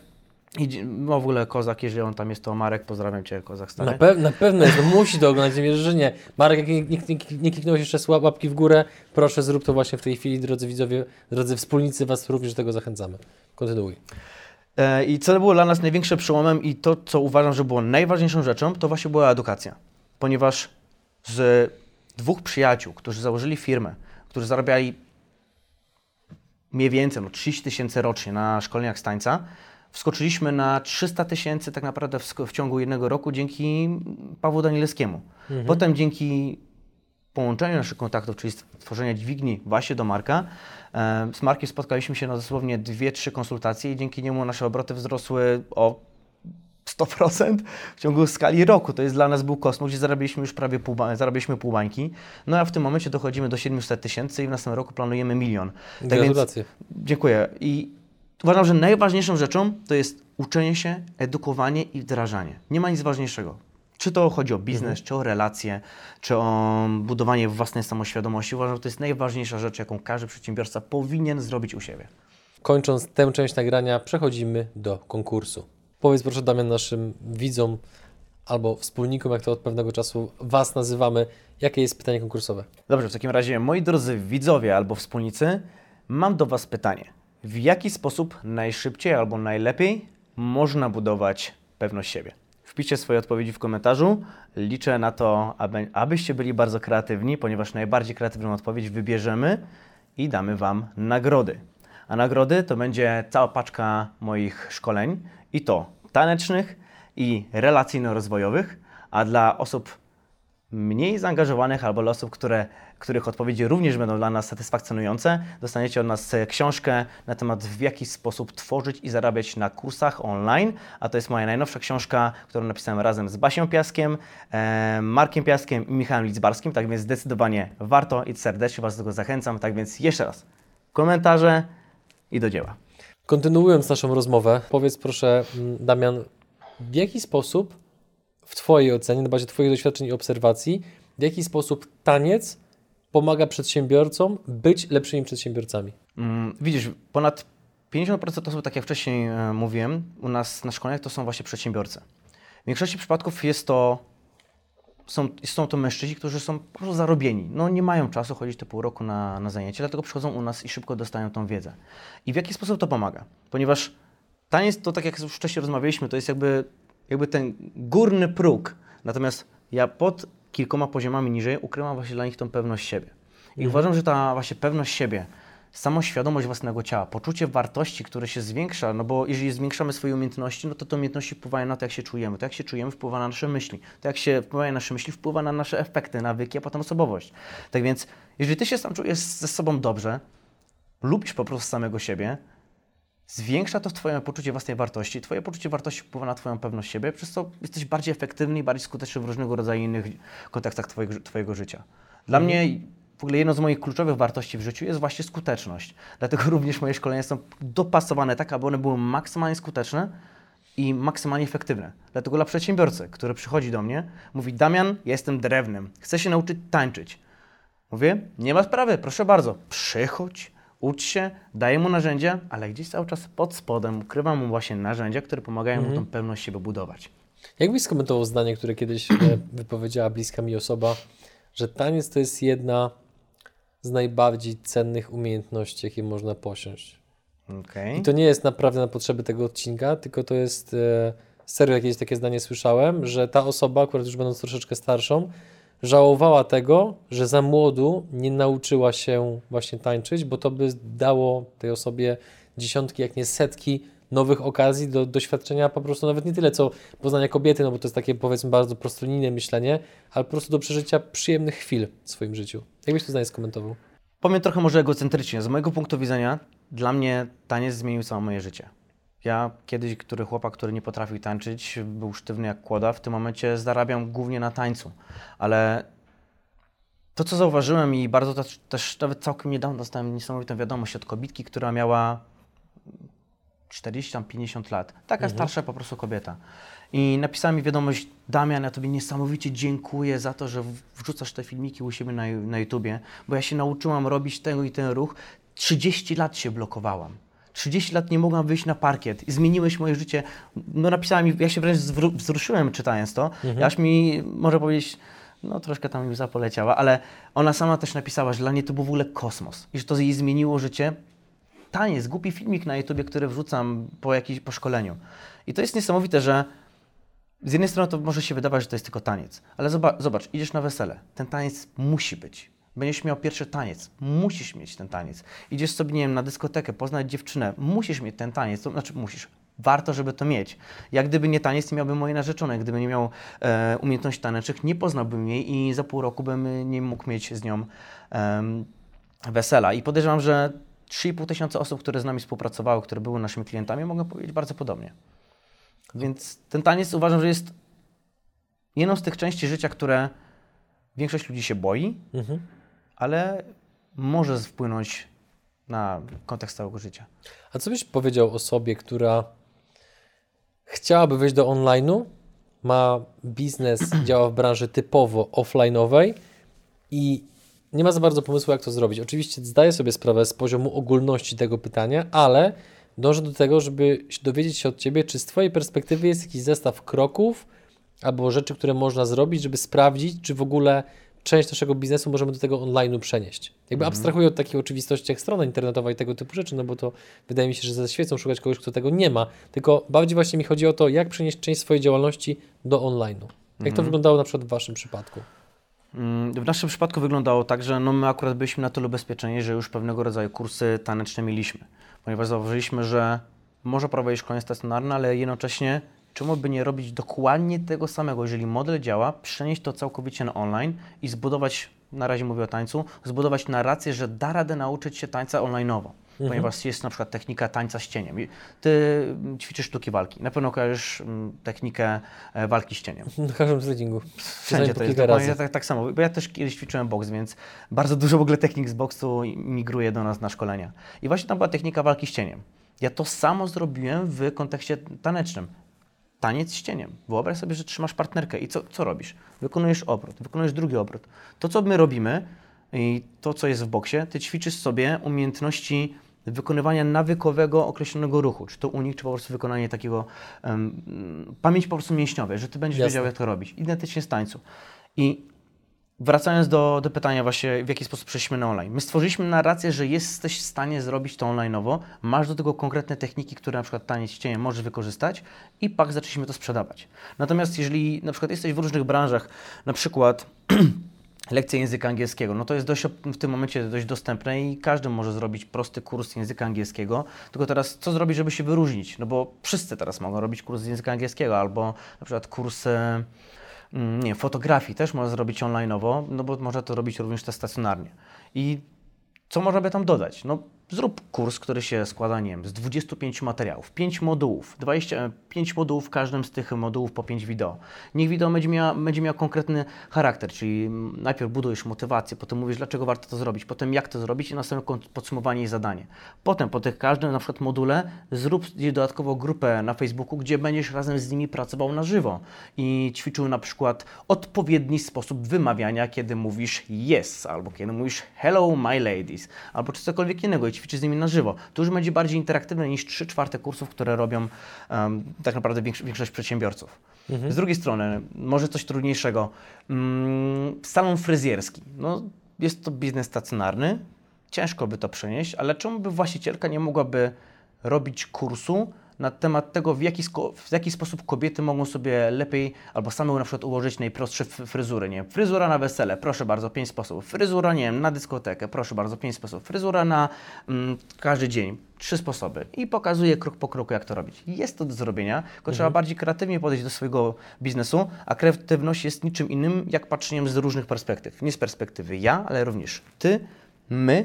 I no w ogóle Kozak, jeżeli on tam jest, to Marek, pozdrawiam Cię, Kozak stary. Na, pew na pewno jest, musi to oglądać, nie wierzę, że nie. Marek, jak nie, nie, nie, kliknąłeś jeszcze łapki w górę, proszę zrób to właśnie w tej chwili, drodzy widzowie, drodzy wspólnicy, Was również do tego zachęcamy. Kontynuuj. E, I co było dla nas największym przełomem i to, co uważam, że było najważniejszą rzeczą, to właśnie była edukacja. Ponieważ z dwóch przyjaciół, którzy założyli firmę, którzy zarabiali mniej więcej no, 30 tysięcy rocznie na szkoleniach z tańca, wskoczyliśmy na 300 tysięcy tak naprawdę w, w ciągu jednego roku dzięki Pawłu Danielskiemu. Potem dzięki połączeniu naszych kontaktów, czyli stworzenia dźwigni właśnie do Marka, e, z Markiem spotkaliśmy się na dosłownie 2-3 konsultacje i dzięki niemu nasze obroty wzrosły o 100% w ciągu skali roku. To jest dla nas był kosmos, gdzie zarabialiśmy już prawie pół, zarabialiśmy pół bańki. No a w tym momencie dochodzimy do 700 tysięcy i w następnym roku planujemy milion. Tak więc. Dziękuję. I uważam, że najważniejszą rzeczą to jest uczenie się, edukowanie i wdrażanie. Nie ma nic ważniejszego. Czy to chodzi o biznes, czy o relacje, czy o budowanie własnej samoświadomości. Uważam, że to jest najważniejsza rzecz, jaką każdy przedsiębiorca powinien zrobić u siebie. Kończąc tę część nagrania, przechodzimy do konkursu. Powiedz proszę Damian naszym widzom albo wspólnikom, jak to od pewnego czasu Was nazywamy, jakie jest pytanie konkursowe. Dobrze, w takim razie, moi drodzy widzowie albo wspólnicy, mam do Was pytanie. W jaki sposób najszybciej albo najlepiej można budować pewność siebie? Wpiszcie swoje odpowiedzi w komentarzu. Liczę na to, aby, abyście byli bardzo kreatywni, ponieważ najbardziej kreatywną odpowiedź wybierzemy i damy Wam nagrody. A nagrody to będzie cała paczka moich szkoleń i to tanecznych i relacyjno-rozwojowych, a dla osób mniej zaangażowanych albo dla osób, które, których odpowiedzi również będą dla nas satysfakcjonujące, dostaniecie od nas e, książkę na temat w jaki sposób tworzyć i zarabiać na kursach online, a to jest moja najnowsza książka, którą napisałem razem z Basią Piaskiem, e, Markiem Piaskiem i Michałem Lidzbarskim, tak więc zdecydowanie warto i serdecznie Was do tego zachęcam, tak więc jeszcze raz, komentarze i do dzieła. Kontynuując naszą rozmowę, powiedz proszę, mm, Damian, w jaki sposób, w Twojej ocenie, na bazie Twoich doświadczeń i obserwacji, w jaki sposób taniec pomaga przedsiębiorcom być lepszymi przedsiębiorcami? Mm, Widzisz, ponad 50% osób, tak jak wcześniej e, mówiłem, u nas na szkoleniach to są właśnie przedsiębiorcy. W większości przypadków jest to, są, są to mężczyźni, którzy są po prostu zarobieni. No nie mają czasu chodzić te pół roku na, na zajęcia, dlatego przychodzą u nas i szybko dostają tą wiedzę. I w jaki sposób to pomaga? Ponieważ taniec to, tak jak już wcześniej rozmawialiśmy, to jest jakby, jakby ten górny próg. Natomiast ja pod kilkoma poziomami niżej ukrywam właśnie dla nich tą pewność siebie. I uważam, że ta właśnie pewność siebie, samoświadomość własnego ciała, poczucie wartości, które się zwiększa, no bo jeżeli zwiększamy swoje umiejętności, no to te umiejętności wpływają na to, jak się czujemy. To, jak się czujemy, wpływa na nasze myśli. To, jak się wpływają na nasze myśli, wpływa na nasze efekty, nawyki, a potem osobowość. Tak więc, jeżeli ty się sam czujesz ze sobą dobrze, lubisz po prostu samego siebie, zwiększa to Twoje poczucie własnej wartości. Twoje poczucie wartości wpływa na Twoją pewność siebie, przez co jesteś bardziej efektywny i bardziej skuteczny w różnego rodzaju innych kontekstach Twojego, twojego życia. Dla mnie w ogóle jedną z moich kluczowych wartości w życiu jest właśnie skuteczność. Dlatego [LAUGHS] również moje szkolenia są dopasowane tak, aby one były maksymalnie skuteczne i maksymalnie efektywne. Dlatego dla przedsiębiorcy, który przychodzi do mnie, mówi Damian, ja jestem drewnem, chcę się nauczyć tańczyć. Mówię, nie ma sprawy, proszę bardzo, przychodź, ucz się, daję mu narzędzia, ale gdzieś cały czas pod spodem ukrywam mu właśnie narzędzia, które pomagają mu tą pewność siebie budować. Jak byś skomentował zdanie, które kiedyś e, wypowiedziała bliska mi osoba, że taniec to jest jedna z najbardziej cennych umiejętności, jakie można posiąść? Okay. I to nie jest naprawdę na potrzeby tego odcinka, tylko to jest e, serio jakieś takie zdanie słyszałem, że ta osoba, akurat już będąc troszeczkę starszą, żałowała tego, że za młodu nie nauczyła się właśnie tańczyć, bo to by dało tej osobie dziesiątki, jak nie setki nowych okazji do doświadczenia po prostu nawet nie tyle co poznania kobiety, no bo to jest takie powiedzmy bardzo prostolinijne myślenie, ale po prostu do przeżycia przyjemnych chwil w swoim życiu. Jak byś to zdanie skomentował? Powiem trochę może egocentrycznie. Z mojego punktu widzenia, dla mnie taniec zmienił całe moje życie. Ja kiedyś, który chłopak, który nie potrafił tańczyć, był sztywny jak kłoda, w tym momencie zarabiam głównie na tańcu. Ale to, co zauważyłem i bardzo też, też nawet całkiem niedawno dostałem niesamowitą wiadomość od kobitki, która miała 40-50 lat. Taka starsza po prostu kobieta. I napisała mi wiadomość, Damian, ja Tobie niesamowicie dziękuję za to, że wrzucasz te filmiki u siebie na, na YouTubie, bo ja się nauczyłam robić tego i ten ruch. 30 lat się blokowałam. 30 lat nie mogłam wyjść na parkiet i zmieniłeś moje życie. No napisała mi, ja się wręcz wzruszyłem czytając to, aż mi, może powiedzieć, no troszkę tam mi zapoleciała, ale ona sama też napisała, że dla niej to był w ogóle kosmos i że to jej zmieniło życie. Taniec, głupi filmik na YouTubie, który wrzucam po jakimś po szkoleniu. I to jest niesamowite, że z jednej strony to może się wydawać, że to jest tylko taniec, ale zobacz, zobacz, idziesz na wesele, ten taniec musi być. Będziesz miał pierwszy taniec, musisz mieć ten taniec. Idziesz sobie, nie wiem, na dyskotekę, poznać dziewczynę, musisz mieć ten taniec, to znaczy musisz. Warto, żeby to mieć. Jak gdyby nie taniec, nie miałbym mojej narzeczonej. Gdyby nie miał e, umiejętności tanecznych, nie poznałbym jej i za pół roku bym nie mógł mieć z nią em, wesela. I podejrzewam, że 3,5 tysiąca osób, które z nami współpracowały, które były naszymi klientami, mogą powiedzieć bardzo podobnie. Więc ten taniec uważam, że jest jedną z tych części życia, które większość ludzi się boi, Mhm. Ale może wpłynąć na kontekst całego życia. A co byś powiedział osobie, która chciałaby wejść do online'u, ma biznes, [CLEARS THROAT] działa w branży typowo offline'owej i nie ma za bardzo pomysłu, jak to zrobić. Oczywiście zdaję sobie sprawę z poziomu ogólności tego pytania, ale dążę do tego, żeby dowiedzieć się od Ciebie, czy z Twojej perspektywy jest jakiś zestaw kroków albo rzeczy, które można zrobić, żeby sprawdzić, czy w ogóle część naszego biznesu możemy do tego online'u przenieść. Jakby abstrahuję od takiej oczywistości jak strona internetowa i tego typu rzeczy, no bo to wydaje mi się, że ze świecą szukać kogoś, kto tego nie ma. Tylko bardziej właśnie mi chodzi o to, jak przenieść część swojej działalności do online'u. Jak to wyglądało na przykład w Waszym przypadku? Mm, W naszym przypadku wyglądało tak, że no my akurat byliśmy na tyle ubezpieczeni, że już pewnego rodzaju kursy taneczne mieliśmy, ponieważ zauważyliśmy, że może prowadzić szkolenie stacjonarne, ale jednocześnie czemu by nie robić dokładnie tego samego, jeżeli model działa, przenieść to całkowicie na online i zbudować, na razie mówię o tańcu, zbudować narrację, że da radę nauczyć się tańca online'owo. Ponieważ jest na przykład technika tańca z cieniem. Ty mm, ćwiczysz sztuki walki. Na pewno kojarzysz mm, technikę e, walki z cieniem. [LAUGHS] Na każdym treningu. Wszędzie to jest dokładnie razy. tak, tak samo, bo ja też kiedyś ćwiczyłem boks, więc bardzo dużo w ogóle technik z boksu migruje do nas na szkolenia. I właśnie tam była technika walki z cieniem. Ja to samo zrobiłem w kontekście tanecznym. Taniec z cieniem. Wyobraź sobie, że trzymasz partnerkę i co, co robisz? Wykonujesz obrót, wykonujesz drugi obrót. To, co my robimy i to, co jest w boksie, ty ćwiczysz sobie umiejętności wykonywania nawykowego określonego ruchu, czy to unik, czy po prostu wykonanie takiego, em, pamięć po prostu mięśniowej, że ty będziesz Jasne. wiedział, jak to robić. Identycznie z tańcu. I wracając do, do pytania właśnie, w jaki sposób przeszliśmy na online. My stworzyliśmy narrację, że jesteś w stanie zrobić to online'owo, masz do tego konkretne techniki, które na przykład taniec cieniem możesz wykorzystać i pak zaczęliśmy to sprzedawać. Natomiast jeżeli na przykład jesteś w różnych branżach, na przykład [CLEARS THROAT] lekcje języka angielskiego, no to jest dość, w tym momencie dość dostępne i każdy może zrobić prosty kurs języka angielskiego. Tylko teraz co zrobić, żeby się wyróżnić? No bo wszyscy teraz mogą robić kurs języka angielskiego albo na przykład kurs nie, wiem, fotografii też można zrobić online'owo, no bo można to robić również też stacjonarnie. I co można by tam dodać? No, zrób kurs, który się składa, nie wiem, z 25 materiałów, 5 modułów, 25 modułów, w każdym z tych modułów po 5 wideo. Niech wideo będzie miał, będzie miał konkretny charakter, czyli najpierw budujesz motywację, potem mówisz, dlaczego warto to zrobić, potem jak to zrobić i następne podsumowanie i zadanie. Potem po tych każdym na przykład module zrób dodatkowo grupę na Facebooku, gdzie będziesz razem z nimi pracował na żywo i ćwiczył na przykład odpowiedni sposób wymawiania, kiedy mówisz yes, albo kiedy mówisz hello my ladies, albo czy cokolwiek innego i ćwiczysz z nimi na żywo. To już będzie bardziej interaktywne niż 3 czwarte kursów, które robią em, tak naprawdę większo- większość przedsiębiorców. Z drugiej strony, może coś trudniejszego, mm, salon fryzjerski. No, jest to biznes stacjonarny, ciężko by to przenieść, ale czemu by właścicielka nie mogłaby robić kursu na temat tego, w jaki, w jaki sposób kobiety mogą sobie lepiej albo same na przykład ułożyć najprostsze fryzury, nie? Wiem, fryzura na wesele, proszę bardzo, pięć sposobów, fryzura, nie wiem, na dyskotekę, proszę bardzo, pięć sposobów, fryzura na mm, każdy dzień, trzy sposoby. I pokazuje krok po kroku, jak to robić. Jest to do zrobienia, tylko trzeba bardziej kreatywnie podejść do swojego biznesu, a kreatywność jest niczym innym, jak patrzeniem z różnych perspektyw. Nie z perspektywy ja, ale również ty, my,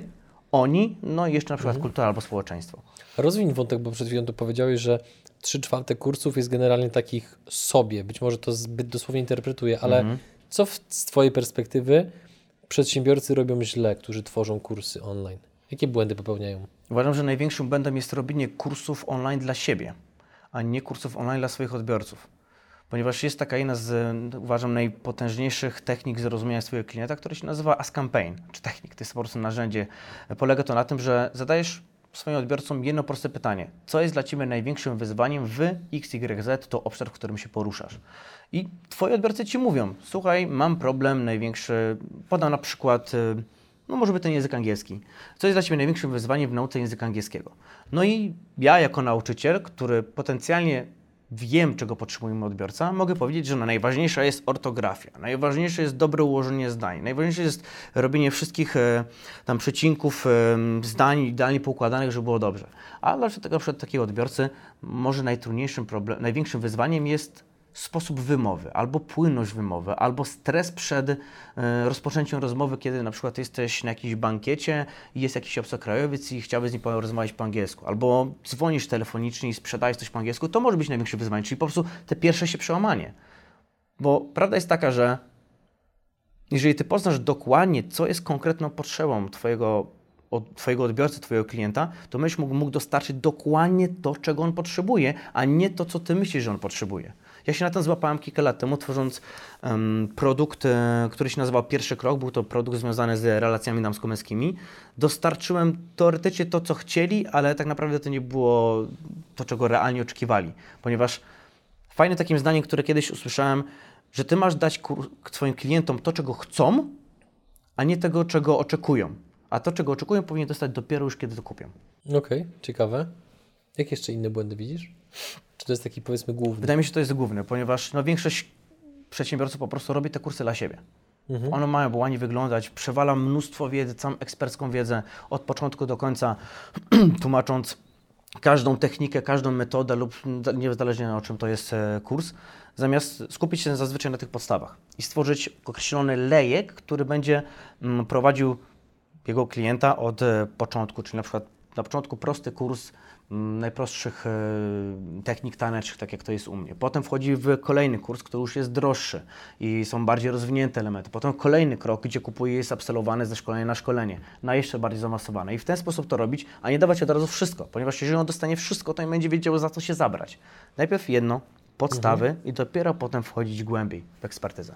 oni, no i jeszcze na przykład kultura albo społeczeństwo. Rozwiń wątek, bo przed chwilą tu powiedziałeś, że 3 czwarte kursów jest generalnie takich sobie. Być może to zbyt dosłownie interpretuję, ale co w, z Twojej perspektywy przedsiębiorcy robią źle, którzy tworzą kursy online? Jakie błędy popełniają? Uważam, że największym błędem jest robienie kursów online dla siebie, a nie kursów online dla swoich odbiorców. Ponieważ jest taka jedna z, uważam, najpotężniejszych technik zrozumienia swojego klienta, która się nazywa Ask Campaign, czy technik, to jest po prostu narzędzie. Polega to na tym, że zadajesz swoim odbiorcom jedno proste pytanie. Co jest dla Ciebie największym wyzwaniem w XYZ, to obszar, w którym się poruszasz? I Twoi odbiorcy Ci mówią, słuchaj, mam problem największy, podam na przykład, y, no może by ten język angielski. Co jest dla Ciebie największym wyzwaniem w nauce języka angielskiego? No i ja jako nauczyciel, który potencjalnie wiem, czego potrzebuje odbiorca, mogę powiedzieć, że najważniejsza jest ortografia, najważniejsze jest dobre ułożenie zdań, najważniejsze jest robienie wszystkich e, tam przecinków e, zdań idealnie poukładanych, żeby było dobrze. A dla przed takiego odbiorcy może najtrudniejszym problem, największym wyzwaniem jest sposób wymowy, albo płynność wymowy, albo stres przed e, rozpoczęciem rozmowy, kiedy na przykład jesteś na jakimś bankiecie i jest jakiś obcokrajowiec i chciałby z nim porozmawiać po angielsku, albo dzwonisz telefonicznie i sprzedajesz coś po angielsku, to może być największe wyzwanie, czyli po prostu te pierwsze się przełamanie. Bo prawda jest taka, że jeżeli ty poznasz dokładnie, co jest konkretną potrzebą twojego, od, twojego odbiorcy, twojego klienta, to będziesz mógł, mógł dostarczyć dokładnie to, czego on potrzebuje, a nie to, co ty myślisz, że on potrzebuje. Ja się na tym złapałem kilka lat temu, tworząc um, produkt, e, który się nazywał Pierwszy Krok. Był to produkt związany z relacjami damsko-męskimi. Dostarczyłem teoretycznie to, co chcieli, ale tak naprawdę to nie było to, czego realnie oczekiwali. Ponieważ fajne takim zdaniem, które kiedyś usłyszałem, że ty masz dać swoim klientom to, czego chcą, a nie tego, czego oczekują. A to, czego oczekują, powinien dostać dopiero już, kiedy to kupią. Okej, okay, ciekawe. Jakie jeszcze inne błędy widzisz? Czy to jest taki powiedzmy główny? Wydaje mi się, że to jest główny, ponieważ no, większość przedsiębiorców po prostu robi te kursy dla siebie. Mhm. One mają ładnie wyglądać, przewala mnóstwo wiedzy, całą ekspercką wiedzę od początku do końca, [CLEARS THROAT] tłumacząc każdą technikę, każdą metodę lub niezależnie o czym to jest e, kurs, zamiast skupić się zazwyczaj na tych podstawach i stworzyć określony lejek, który będzie mm, prowadził jego klienta od e, początku, czyli na przykład na początku prosty kurs najprostszych e, technik tanecznych, tak jak to jest u mnie. Potem wchodzi w kolejny kurs, który już jest droższy i są bardziej rozwinięte elementy. Potem kolejny krok, gdzie kupuje jest absolwowany ze szkolenia na szkolenie, na jeszcze bardziej zaawansowane. I w ten sposób to robić, a nie dawać od razu wszystko, ponieważ jeżeli on dostanie wszystko, to nie będzie wiedział za co się zabrać. Najpierw jedno, podstawy mhm. i dopiero potem wchodzić głębiej w ekspertyzę.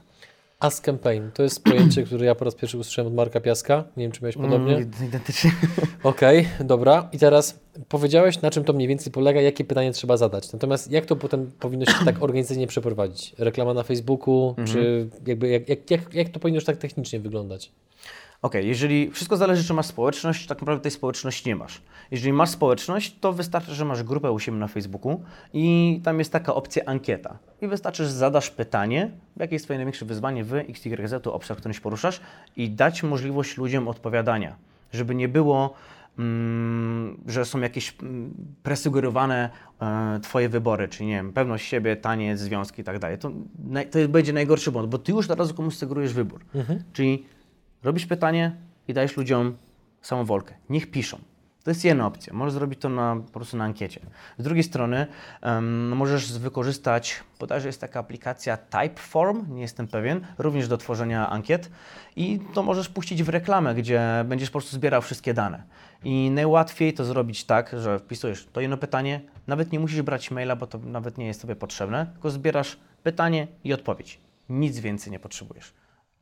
Ask Campaign to jest pojęcie, które ja po raz pierwszy usłyszałem od Marka Piaska. Nie wiem, czy miałeś podobnie. Mm, identycznie. [LAUGHS] Okej, okay, dobra. I teraz powiedziałeś, na czym to mniej więcej polega, jakie pytanie trzeba zadać. Natomiast jak to potem powinno się tak organizacyjnie przeprowadzić? Reklama na Facebooku, mm -hmm. czy jakby jak, jak, jak, jak to powinno już tak technicznie wyglądać? Ok, jeżeli wszystko zależy, czy masz społeczność, tak naprawdę tej społeczności nie masz. Jeżeli masz społeczność, to wystarczy, że masz grupę u siebie na Facebooku i tam jest taka opcja ankieta. I wystarczy, że zadasz pytanie, jakie jest Twoje największe wyzwanie w XYZ, obszar, którym się poruszasz i dać możliwość ludziom odpowiadania, żeby nie było Mm, że są jakieś mm, presugerowane e, Twoje wybory, czyli nie wiem, pewność siebie, taniec, związki i tak dalej. To, to będzie najgorszy błąd, bo Ty już od razu komuś sugerujesz wybór. Mhm. Czyli Robisz pytanie i dajesz ludziom samowolkę. Niech piszą. To jest jedna opcja. Możesz zrobić to na, po prostu na ankiecie. Z drugiej strony um, możesz wykorzystać, bodajże jest taka aplikacja Typeform, nie jestem pewien, również do tworzenia ankiet i to możesz puścić w reklamę, gdzie będziesz po prostu zbierał wszystkie dane. I najłatwiej to zrobić tak, że wpisujesz to jedno pytanie, nawet nie musisz brać maila, bo to nawet nie jest Tobie potrzebne, tylko zbierasz pytanie i odpowiedź. Nic więcej nie potrzebujesz.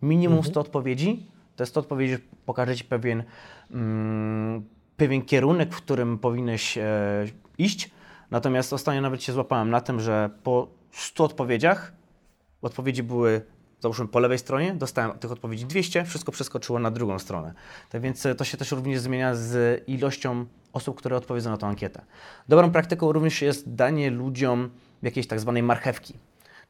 Minimum mhm. 100 odpowiedzi, te 100 odpowiedzi pokaże Ci pewien, mm, pewien kierunek, w którym powinieneś e, iść. Natomiast ostatnio nawet się złapałem na tym, że po 100 odpowiedziach, odpowiedzi były załóżmy po lewej stronie, dostałem tych odpowiedzi 200, wszystko przeskoczyło na drugą stronę. Tak więc e, to się też również zmienia z ilością osób, które odpowiedzą na tę ankietę. Dobrą praktyką również jest danie ludziom jakiejś tak zwanej marchewki.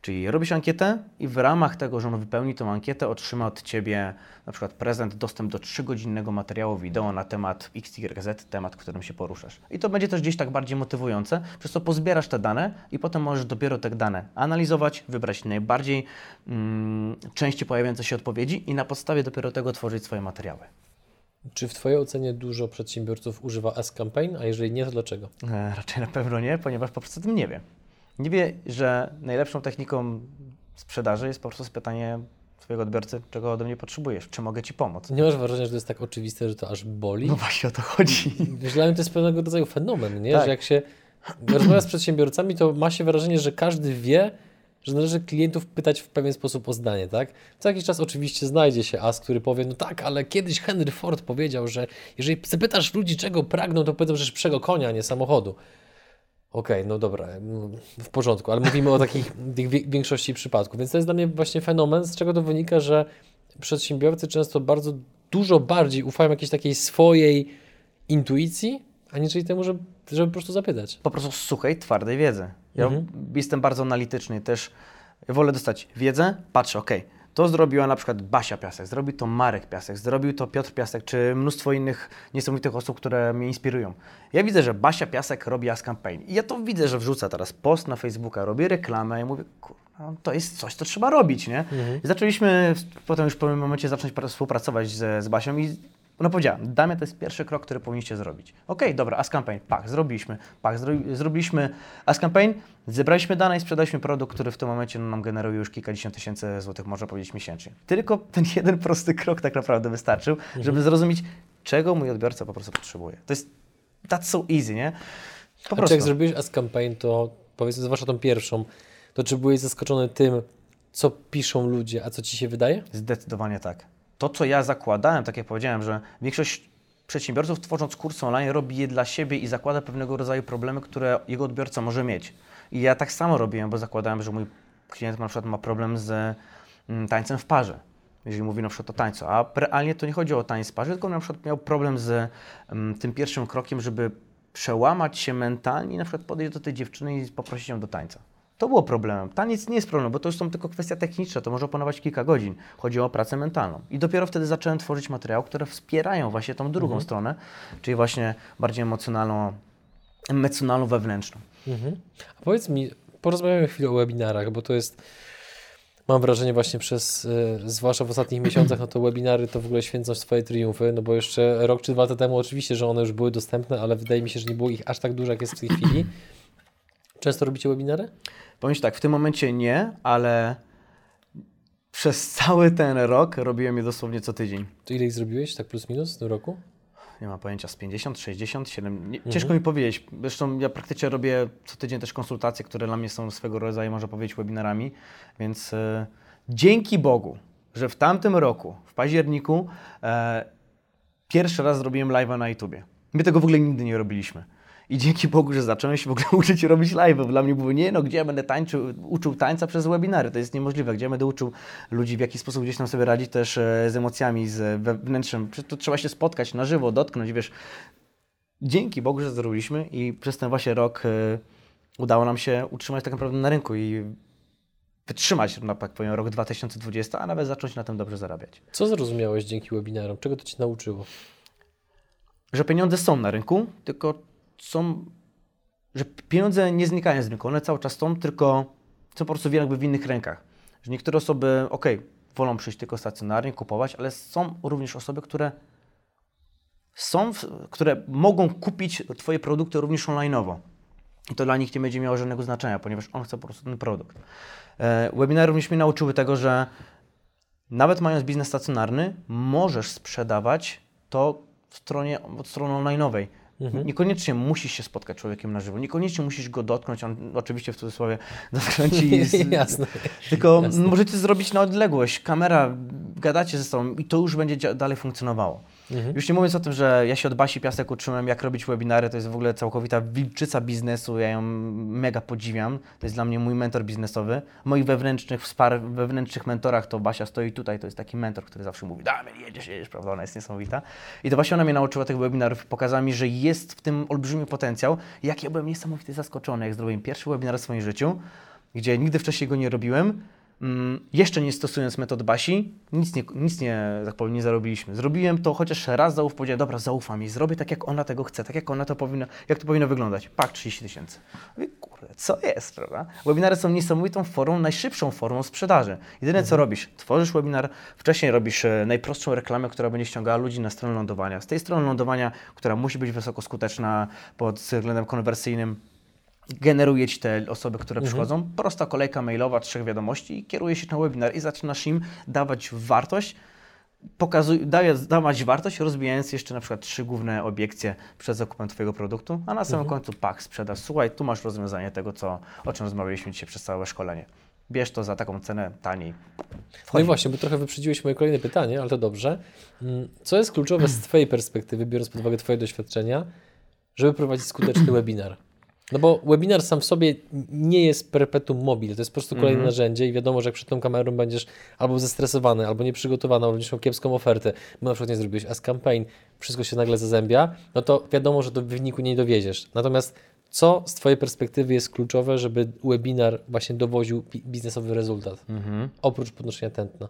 Czyli robisz ankietę i w ramach tego, że on wypełni tę ankietę, otrzyma od Ciebie na przykład prezent, dostęp do 3-godzinnego materiału wideo na temat XYZ, temat, którym się poruszasz. I to będzie też gdzieś tak bardziej motywujące, przez co pozbierasz te dane i potem możesz dopiero te dane analizować, wybrać najbardziej mm, częściej pojawiające się odpowiedzi i na podstawie dopiero tego tworzyć swoje materiały. Czy w Twojej ocenie dużo przedsiębiorców używa S-Campaign, a jeżeli nie, to dlaczego? E, raczej na pewno nie, ponieważ po prostu o tym nie wie. Nie wie, że najlepszą techniką sprzedaży jest po prostu pytanie swojego odbiorcy, czego ode mnie potrzebujesz, czy mogę Ci pomóc. Nie masz wrażenia, że to jest tak oczywiste, że to aż boli? No właśnie o to chodzi. Dla mnie to jest pewnego rodzaju fenomen, nie? Tak. że jak się rozmawia z przedsiębiorcami, to ma się wrażenie, że każdy wie, że należy klientów pytać w pewien sposób o zdanie, tak? Co jakiś czas oczywiście znajdzie się as, który powie, no tak, ale kiedyś Henry Ford powiedział, że jeżeli zapytasz ludzi, czego pragną, to powiedzą, że szybszego konia, a nie samochodu. Okej, no dobra, no, w porządku, ale mówimy o takich [LAUGHS] większości przypadków, więc to jest dla mnie właśnie fenomen, z czego to wynika, że przedsiębiorcy często bardzo dużo bardziej ufają jakiejś takiej swojej intuicji, aniżeli temu, żeby, żeby po prostu zapytać. po prostu suchej, twardej wiedzy. Ja Mhm. jestem bardzo analityczny też. Wolę dostać wiedzę, patrzę, ok, to zrobiła na przykład Basia Piasek, zrobił to Marek Piasek, zrobił to Piotr Piasek, czy mnóstwo innych niesamowitych osób, które mnie inspirują. Ja widzę, że Basia Piasek robi Ask Campaign i ja to widzę, że wrzuca teraz post na Facebooka, robi reklamę i mówię, no to jest coś, co trzeba robić, nie? I zaczęliśmy potem już w pewnym momencie zacząć pra- współpracować z, z Basią i ona powiedziała, Damia, to jest pierwszy krok, który powinniście zrobić. Okej, dobra, Ask Campaign, pak, zrobiliśmy, pak, zro, zrobiliśmy Ask Campaign, zebraliśmy dane i sprzedaliśmy produkt, który w tym momencie no, nam generuje już kilkadziesiąt tysięcy złotych, można powiedzieć, miesięcznie. Tylko ten [LAUGHS] jeden prosty krok tak naprawdę wystarczył, żeby zrozumieć, czego mój odbiorca po prostu potrzebuje. To jest that's so easy, nie? Po A prostu. jak zrobiłeś S-Campaign, to powiedzmy, zwłaszcza tą pierwszą, to czy byłeś zaskoczony tym, co piszą ludzie, a co Ci się wydaje? Zdecydowanie tak. To, co ja zakładałem, tak jak powiedziałem, że większość przedsiębiorców tworząc kurs online robi je dla siebie i zakłada pewnego rodzaju problemy, które jego odbiorca może mieć. I ja tak samo robiłem, bo zakładałem, że mój klient na przykład ma problem z mm, tańcem w parze. Jeżeli mówi na przykład o tańcu, a realnie to nie chodzi o tańc w parze, tylko na przykład miał problem z mm, tym pierwszym krokiem, żeby przełamać się mentalnie i na przykład podejść do tej dziewczyny i poprosić ją do tańca. To było problemem. Taniec nie jest problemem, bo to już są tylko kwestia techniczne, to może opanować kilka godzin. Chodzi o pracę mentalną. I dopiero wtedy zacząłem tworzyć materiały, które wspierają właśnie tą drugą stronę, czyli właśnie bardziej emocjonalną, emocjonalną wewnętrzną. Mhm. A powiedz mi, porozmawiamy chwilę o webinarach, bo to jest, mam wrażenie właśnie przez, y, zwłaszcza w ostatnich [CLEARS THROAT] miesiącach, no to webinary to w ogóle święcą swoje triumfy, no bo jeszcze rok czy dwa lata temu oczywiście, że one już były dostępne, ale wydaje mi się, że nie było ich aż tak dużo, jak jest w tej chwili. Często robicie webinary? Powiem Ci tak, w tym momencie nie, ale przez cały ten rok robiłem je dosłownie co tydzień. To ile ich zrobiłeś, tak plus minus w tym roku? Nie ma pojęcia, z 50, 60, 7. Nie, Ciężko mi powiedzieć. Zresztą ja praktycznie robię co tydzień też konsultacje, które dla mnie są swego rodzaju, można powiedzieć, webinarami. Więc e, dzięki Bogu, że w tamtym roku, w październiku, e, pierwszy raz zrobiłem live'a na YouTubie. My tego w ogóle nigdy nie robiliśmy. I dzięki Bogu, że zacząłem się w ogóle [LAUGHS] uczyć robić live. Dla mnie było, nie no, gdzie ja będę tańczył, uczył tańca przez webinary, to jest niemożliwe. Gdzie ja będę uczył ludzi, w jaki sposób gdzieś tam sobie radzić też e, z emocjami, z wewnętrznym. To trzeba się spotkać na żywo, dotknąć, wiesz. Dzięki Bogu, że zrobiliśmy i przez ten właśnie rok e, udało nam się utrzymać tak naprawdę na rynku i wytrzymać, no, tak powiem, rok 2020, a nawet zacząć na tym dobrze zarabiać. Co zrozumiałeś dzięki webinarom? Czego to Cię nauczyło? że pieniądze są na rynku, tylko są, że pieniądze nie znikają z rynku, one cały czas są, tylko są po prostu jakby w innych rękach. Że niektóre osoby, ok, wolą przyjść tylko stacjonarnie, kupować, ale są również osoby, które są, które mogą kupić Twoje produkty również online'owo. I to dla nich nie będzie miało żadnego znaczenia, ponieważ on chce po prostu ten produkt. E, webinary również mnie nauczyły tego, że nawet mając biznes stacjonarny, możesz sprzedawać to w stronie, od strony online'owej. Niekoniecznie musisz się spotkać z człowiekiem na żywo, niekoniecznie musisz go dotknąć, on oczywiście w cudzysłowie [LAUGHS] dotknąć i [LAUGHS] z, Jasne. tylko Jasne. możecie zrobić na odległość, kamera, gadacie ze sobą i to już będzie dalej funkcjonowało. Mhm. Już nie mówiąc o tym, że ja się od Basi Piasek uczyłem, jak robić webinary, to jest w ogóle całkowita wilczyca biznesu, ja ją mega podziwiam. To jest dla mnie mój mentor biznesowy. Moich wewnętrznych wspar, wewnętrznych mentorach to Basia stoi tutaj, to jest taki mentor, który zawsze mówi, damy, jedziesz, jedziesz, prawda, ona jest niesamowita. I to właśnie ona mnie nauczyła tych webinarów, pokazała mi, że jest w tym olbrzymi potencjał. Jak ja byłem niesamowicie zaskoczony, jak zrobiłem pierwszy webinar w swoim życiu, gdzie nigdy wcześniej go nie robiłem, jeszcze nie stosując metod Basi, nic nie, nic nie, tak powiem, nie zarobiliśmy. Zrobiłem to chociaż raz, zauf, powiedziałem, dobra, zaufam jej, zrobię tak, jak ona tego chce, tak jak ona to powinna, jak to powinno wyglądać. Pak, 30 tysięcy. Kurde, co jest, prawda? Webinary są niesamowitą formą, najszybszą formą sprzedaży. Jedyne, co robisz, tworzysz webinar, wcześniej robisz e, najprostszą reklamę, która będzie ściągała ludzi na stronę lądowania. Z tej strony lądowania, która musi być wysoko skuteczna pod względem konwersyjnym, generuje ci te osoby, które przychodzą. Prosta kolejka mailowa, trzech wiadomości i kieruje się na webinar i zaczynasz im dawać wartość, pokazuj, daje, dawać wartość, rozwijając jeszcze na przykład trzy główne obiekcje przed zakupem Twojego produktu, a na samym końcu pak, sprzedaż. Słuchaj, tu masz rozwiązanie tego, co, o czym rozmawialiśmy dzisiaj przez całe szkolenie. Bierz to za taką cenę taniej. No i właśnie, bo trochę wyprzedziłeś moje kolejne pytanie, ale to dobrze. Mm, Co jest kluczowe z Twojej perspektywy, biorąc pod uwagę Twoje doświadczenia, żeby prowadzić skuteczny webinar? No bo webinar sam w sobie nie jest perpetuum mobile, to jest po prostu kolejne narzędzie i wiadomo, że jak przed tą kamerą będziesz albo zestresowany, albo nieprzygotowany, albo będziesz miał kiepską ofertę, bo na przykład nie zrobiłeś as campaign, wszystko się nagle zazębia, no to wiadomo, że do wyniku nie dowiedziesz. Natomiast co z Twojej perspektywy jest kluczowe, żeby webinar właśnie dowoził bi- biznesowy rezultat, oprócz podnoszenia [LAUGHS] tętna?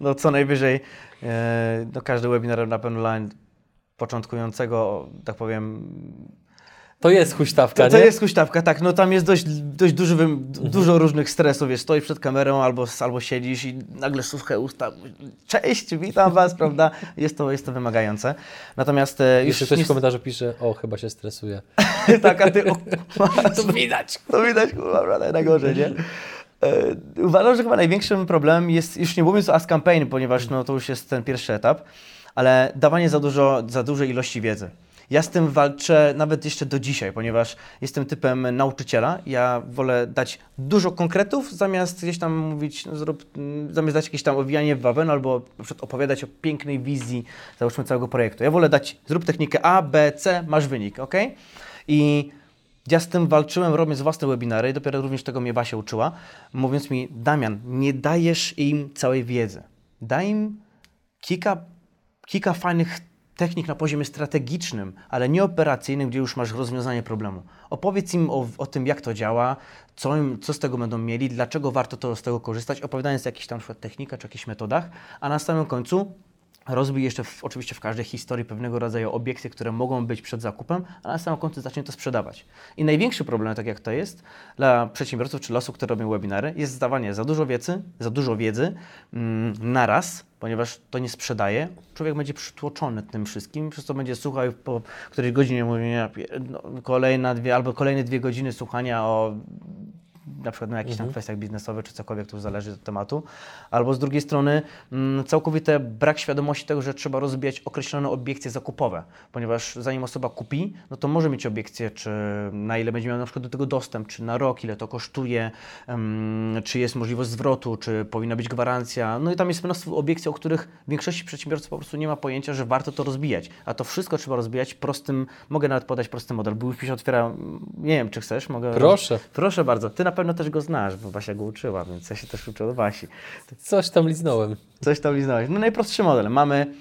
No co najwyżej, e, no każdy webinar na pewno dla początkującego, tak powiem, To jest huśtawka, To, to nie? jest huśtawka, tak. No tam jest dość, dość duży, wym- Mhm. dużo różnych stresów. Wiesz, stoisz przed kamerą albo, albo siedzisz i nagle suche usta. Cześć, witam Was, prawda? Jest to, jest to wymagające. Natomiast e, już Jeszcze ktoś nie, w komentarzu pisze, o, chyba się stresuje. [LAUGHS] tak, a ty... O, [LAUGHS] To [LAUGHS] widać. to widać, kurwa, prawda, najgorzej, nie? E, Uważam, że chyba największym problemem jest, już nie mówiąc o Ask Campaign, ponieważ no, to już jest ten pierwszy etap, ale dawanie za, dużo, za dużej ilości wiedzy. Ja z tym walczę nawet jeszcze do dzisiaj, ponieważ jestem typem nauczyciela. Ja wolę dać dużo konkretów, zamiast gdzieś tam mówić, no zrób, mm, zamiast dać jakieś tam owijanie w bawełnę albo na przykład opowiadać o pięknej wizji, załóżmy, całego projektu. Ja wolę dać, zrób technikę A, B, C, masz wynik, ok? I ja z tym walczyłem, robiąc własne webinary dopiero również tego mnie Basia uczyła, mówiąc mi, Damian, nie dajesz im całej wiedzy. Daj im kilka, kilka fajnych technik na poziomie strategicznym, ale nie operacyjnym, gdzie już masz rozwiązanie problemu. Opowiedz im o, o tym, jak to działa, co, im, co z tego będą mieli, dlaczego warto to, z tego korzystać, opowiadając o jakichś tam na przykład technikach czy jakichś metodach, a na samym końcu rozbij jeszcze w, oczywiście w każdej historii pewnego rodzaju obiekty, które mogą być przed zakupem, a na samym końcu zacznie to sprzedawać. I największy problem, tak jak to jest, dla przedsiębiorców czy dla osób, które robią webinary, jest zdawanie za dużo wiedzy, za dużo wiedzy mm, naraz, ponieważ to nie sprzedaje. Człowiek będzie przytłoczony tym wszystkim, przez co będzie słuchał po którejś godzinie mówi, ja pier- no, kolejna dwie, albo kolejne dwie godziny słuchania o na przykład na jakichś tam kwestiach biznesowych, czy cokolwiek, to już zależy od tematu. Albo z drugiej strony mm, całkowity brak świadomości tego, że trzeba rozbijać określone obiekcje zakupowe, ponieważ zanim osoba kupi, no to może mieć obiekcje, czy na ile będzie miał na przykład do tego dostęp, czy na rok, ile to kosztuje, czy jest możliwość zwrotu, czy powinna być gwarancja. No i tam jest mnóstwo obiekcji, o których większości przedsiębiorców po prostu nie ma pojęcia, że warto to rozbijać. A to wszystko trzeba rozbijać prostym, mogę nawet podać prosty model. Był mi się otwiera, nie wiem, czy chcesz, mogę... Proszę. Proszę bardzo. Ty na pewno też go znasz, bo Basia go uczyła, więc ja się też uczę od Basi. Coś tam liznąłem. Coś tam liznąłeś. No najprostszy model. Mamy,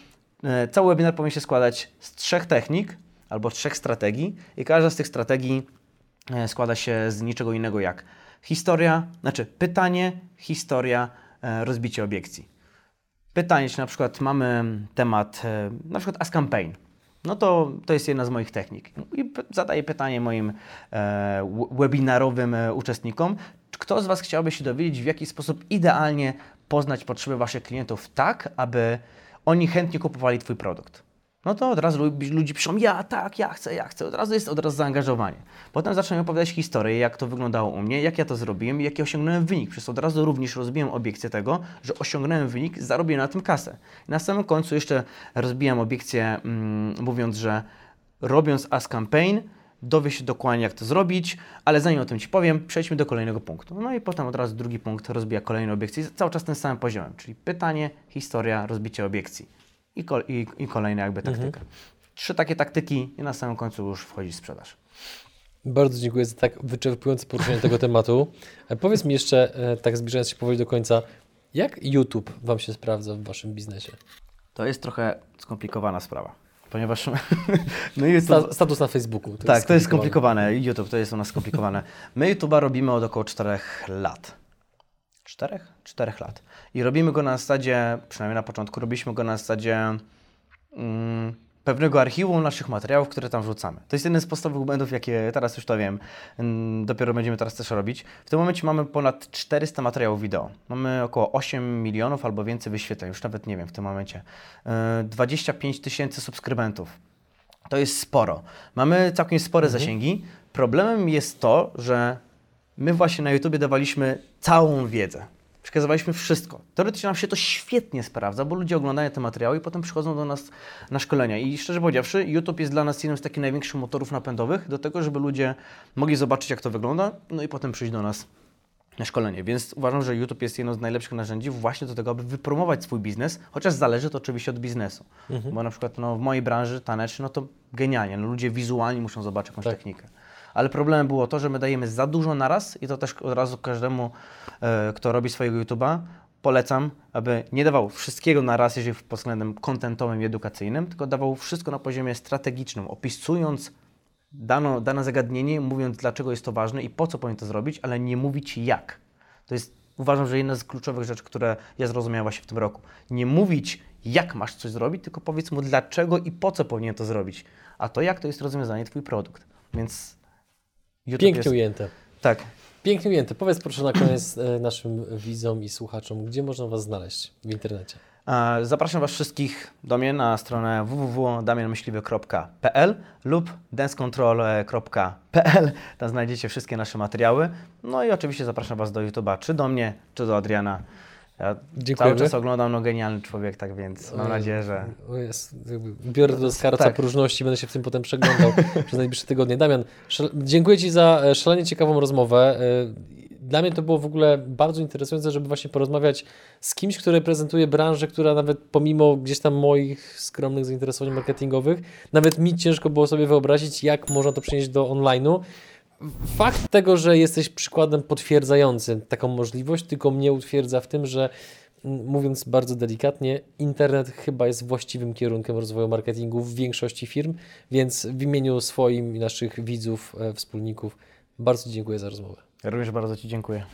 e, cały webinar powinien się składać z trzech technik albo trzech strategii i każda z tych strategii e, składa się z niczego innego jak historia, znaczy pytanie, historia, e, rozbicie obiekcji. Pytanie, czy na przykład mamy temat, na przykład Ask Campaign. No to, to jest jedna z moich technik. I zadaję pytanie moim e, webinarowym e, uczestnikom. Kto z Was chciałby się dowiedzieć, w jaki sposób idealnie poznać potrzeby Waszych klientów tak, aby oni chętnie kupowali Twój produkt? No to od razu lu- ludzie piszą, ja tak, ja chcę, ja chcę. Od razu jest od razu zaangażowanie. Potem zaczynają opowiadać historię, jak to wyglądało u mnie, jak ja to zrobiłem i jaki osiągnąłem wynik. Przez od razu również rozbiłem obiekcję tego, że osiągnąłem wynik, zarobię na tym kasę. Na samym końcu jeszcze rozbijam obiekcję, mm, mówiąc, że robiąc Ask Campaign, dowie się dokładnie, jak to zrobić, ale zanim o tym Ci powiem, przejdźmy do kolejnego punktu. No i potem od razu drugi punkt rozbija kolejne obiekcje, cały czas tym samym poziomem, czyli pytanie, historia, rozbicie obiekcji i, kol- i, i kolejna jakby taktyka. Trzy takie taktyki i na samym końcu już wchodzi sprzedaż. Bardzo dziękuję za tak wyczerpujące poruszenie tego [LAUGHS] tematu. E, Powiedz mi jeszcze, e, tak zbliżając się powoli do końca, jak YouTube Wam się sprawdza w Waszym biznesie? To jest trochę skomplikowana sprawa, ponieważ [LAUGHS] no YouTube, Sta status na Facebooku. tak, to jest skomplikowane. YouTube to jest u nas skomplikowane. My YouTube'a robimy od około 4 lat. Czterech, czterech lat. I robimy go na zasadzie, przynajmniej na początku, robiliśmy go na zasadzie mm, pewnego archiwum naszych materiałów, które tam wrzucamy. To jest jeden z podstawowych błędów, jakie teraz już to wiem, mm, dopiero będziemy teraz też robić. W tym momencie mamy ponad 400 materiałów wideo. Mamy około 8 milionów albo więcej wyświetleń, już nawet nie wiem w tym momencie. Yy, 25 tysięcy subskrybentów. To jest sporo. Mamy całkiem spore zasięgi. Problemem jest to, że my właśnie na YouTubie dawaliśmy całą wiedzę. Przekazywaliśmy wszystko. Teoretycznie nam się to świetnie sprawdza, bo ludzie oglądają te materiały i potem przychodzą do nas na szkolenia. I szczerze powiedziawszy, YouTube jest dla nas jednym z takich największych motorów napędowych do tego, żeby ludzie mogli zobaczyć, jak to wygląda, no i potem przyjść do nas na szkolenie. Więc uważam, że YouTube jest jedno z najlepszych narzędzi właśnie do tego, aby wypromować swój biznes, chociaż zależy to oczywiście od biznesu. Bo na przykład no, w mojej branży tanecznej, no to genialnie. No, ludzie wizualnie muszą zobaczyć jakąś Tak. technikę. Ale problemem było to, że my dajemy za dużo naraz i to też od razu każdemu, e, kto robi swojego YouTube'a, polecam, aby nie dawał wszystkiego na raz, jeżeli pod względem kontentowym i edukacyjnym, tylko dawał wszystko na poziomie strategicznym, opisując dano, dane zagadnienie, mówiąc dlaczego jest to ważne i po co powinien to zrobić, ale nie mówić jak. To jest, uważam, że jedna z kluczowych rzeczy, które ja zrozumiałem właśnie w tym roku. Nie mówić jak masz coś zrobić, tylko powiedz mu dlaczego i po co powinien to zrobić. A to jak to jest rozwiązanie twój produkt. Więc YouTube Pięknie jest, ujęte. Tak. Pięknie ujęte. Powiedz proszę na koniec e, naszym widzom i słuchaczom, gdzie można Was znaleźć w internecie. Zapraszam Was wszystkich do mnie na stronę www.damianmyśliwy.pl lub dancecontrol.pl. Tam znajdziecie wszystkie nasze materiały. No i oczywiście zapraszam Was do YouTube'a, czy do mnie, czy do Adriana. Ja Dziękujemy. cały czas oglądam, no genialny człowiek, tak więc mam nadzieję, że... Jest, biorę to do skarca Tak. próżności, będę się w tym potem przeglądał [LAUGHS] przez najbliższe tygodnie. Damian, dziękuję Ci za e, szalenie ciekawą rozmowę. E, Dla mnie to było w ogóle bardzo interesujące, żeby właśnie porozmawiać z kimś, kto reprezentuje branżę, która nawet pomimo gdzieś tam moich skromnych zainteresowań marketingowych, nawet mi ciężko było sobie wyobrazić, jak można to przenieść do online'u. Fakt tego, że jesteś przykładem potwierdzającym taką możliwość, tylko mnie utwierdza w tym, że mówiąc bardzo delikatnie, internet chyba jest właściwym kierunkiem rozwoju marketingu w większości firm, więc w imieniu swoim i naszych widzów, e, wspólników bardzo dziękuję za rozmowę. Również bardzo Ci dziękuję.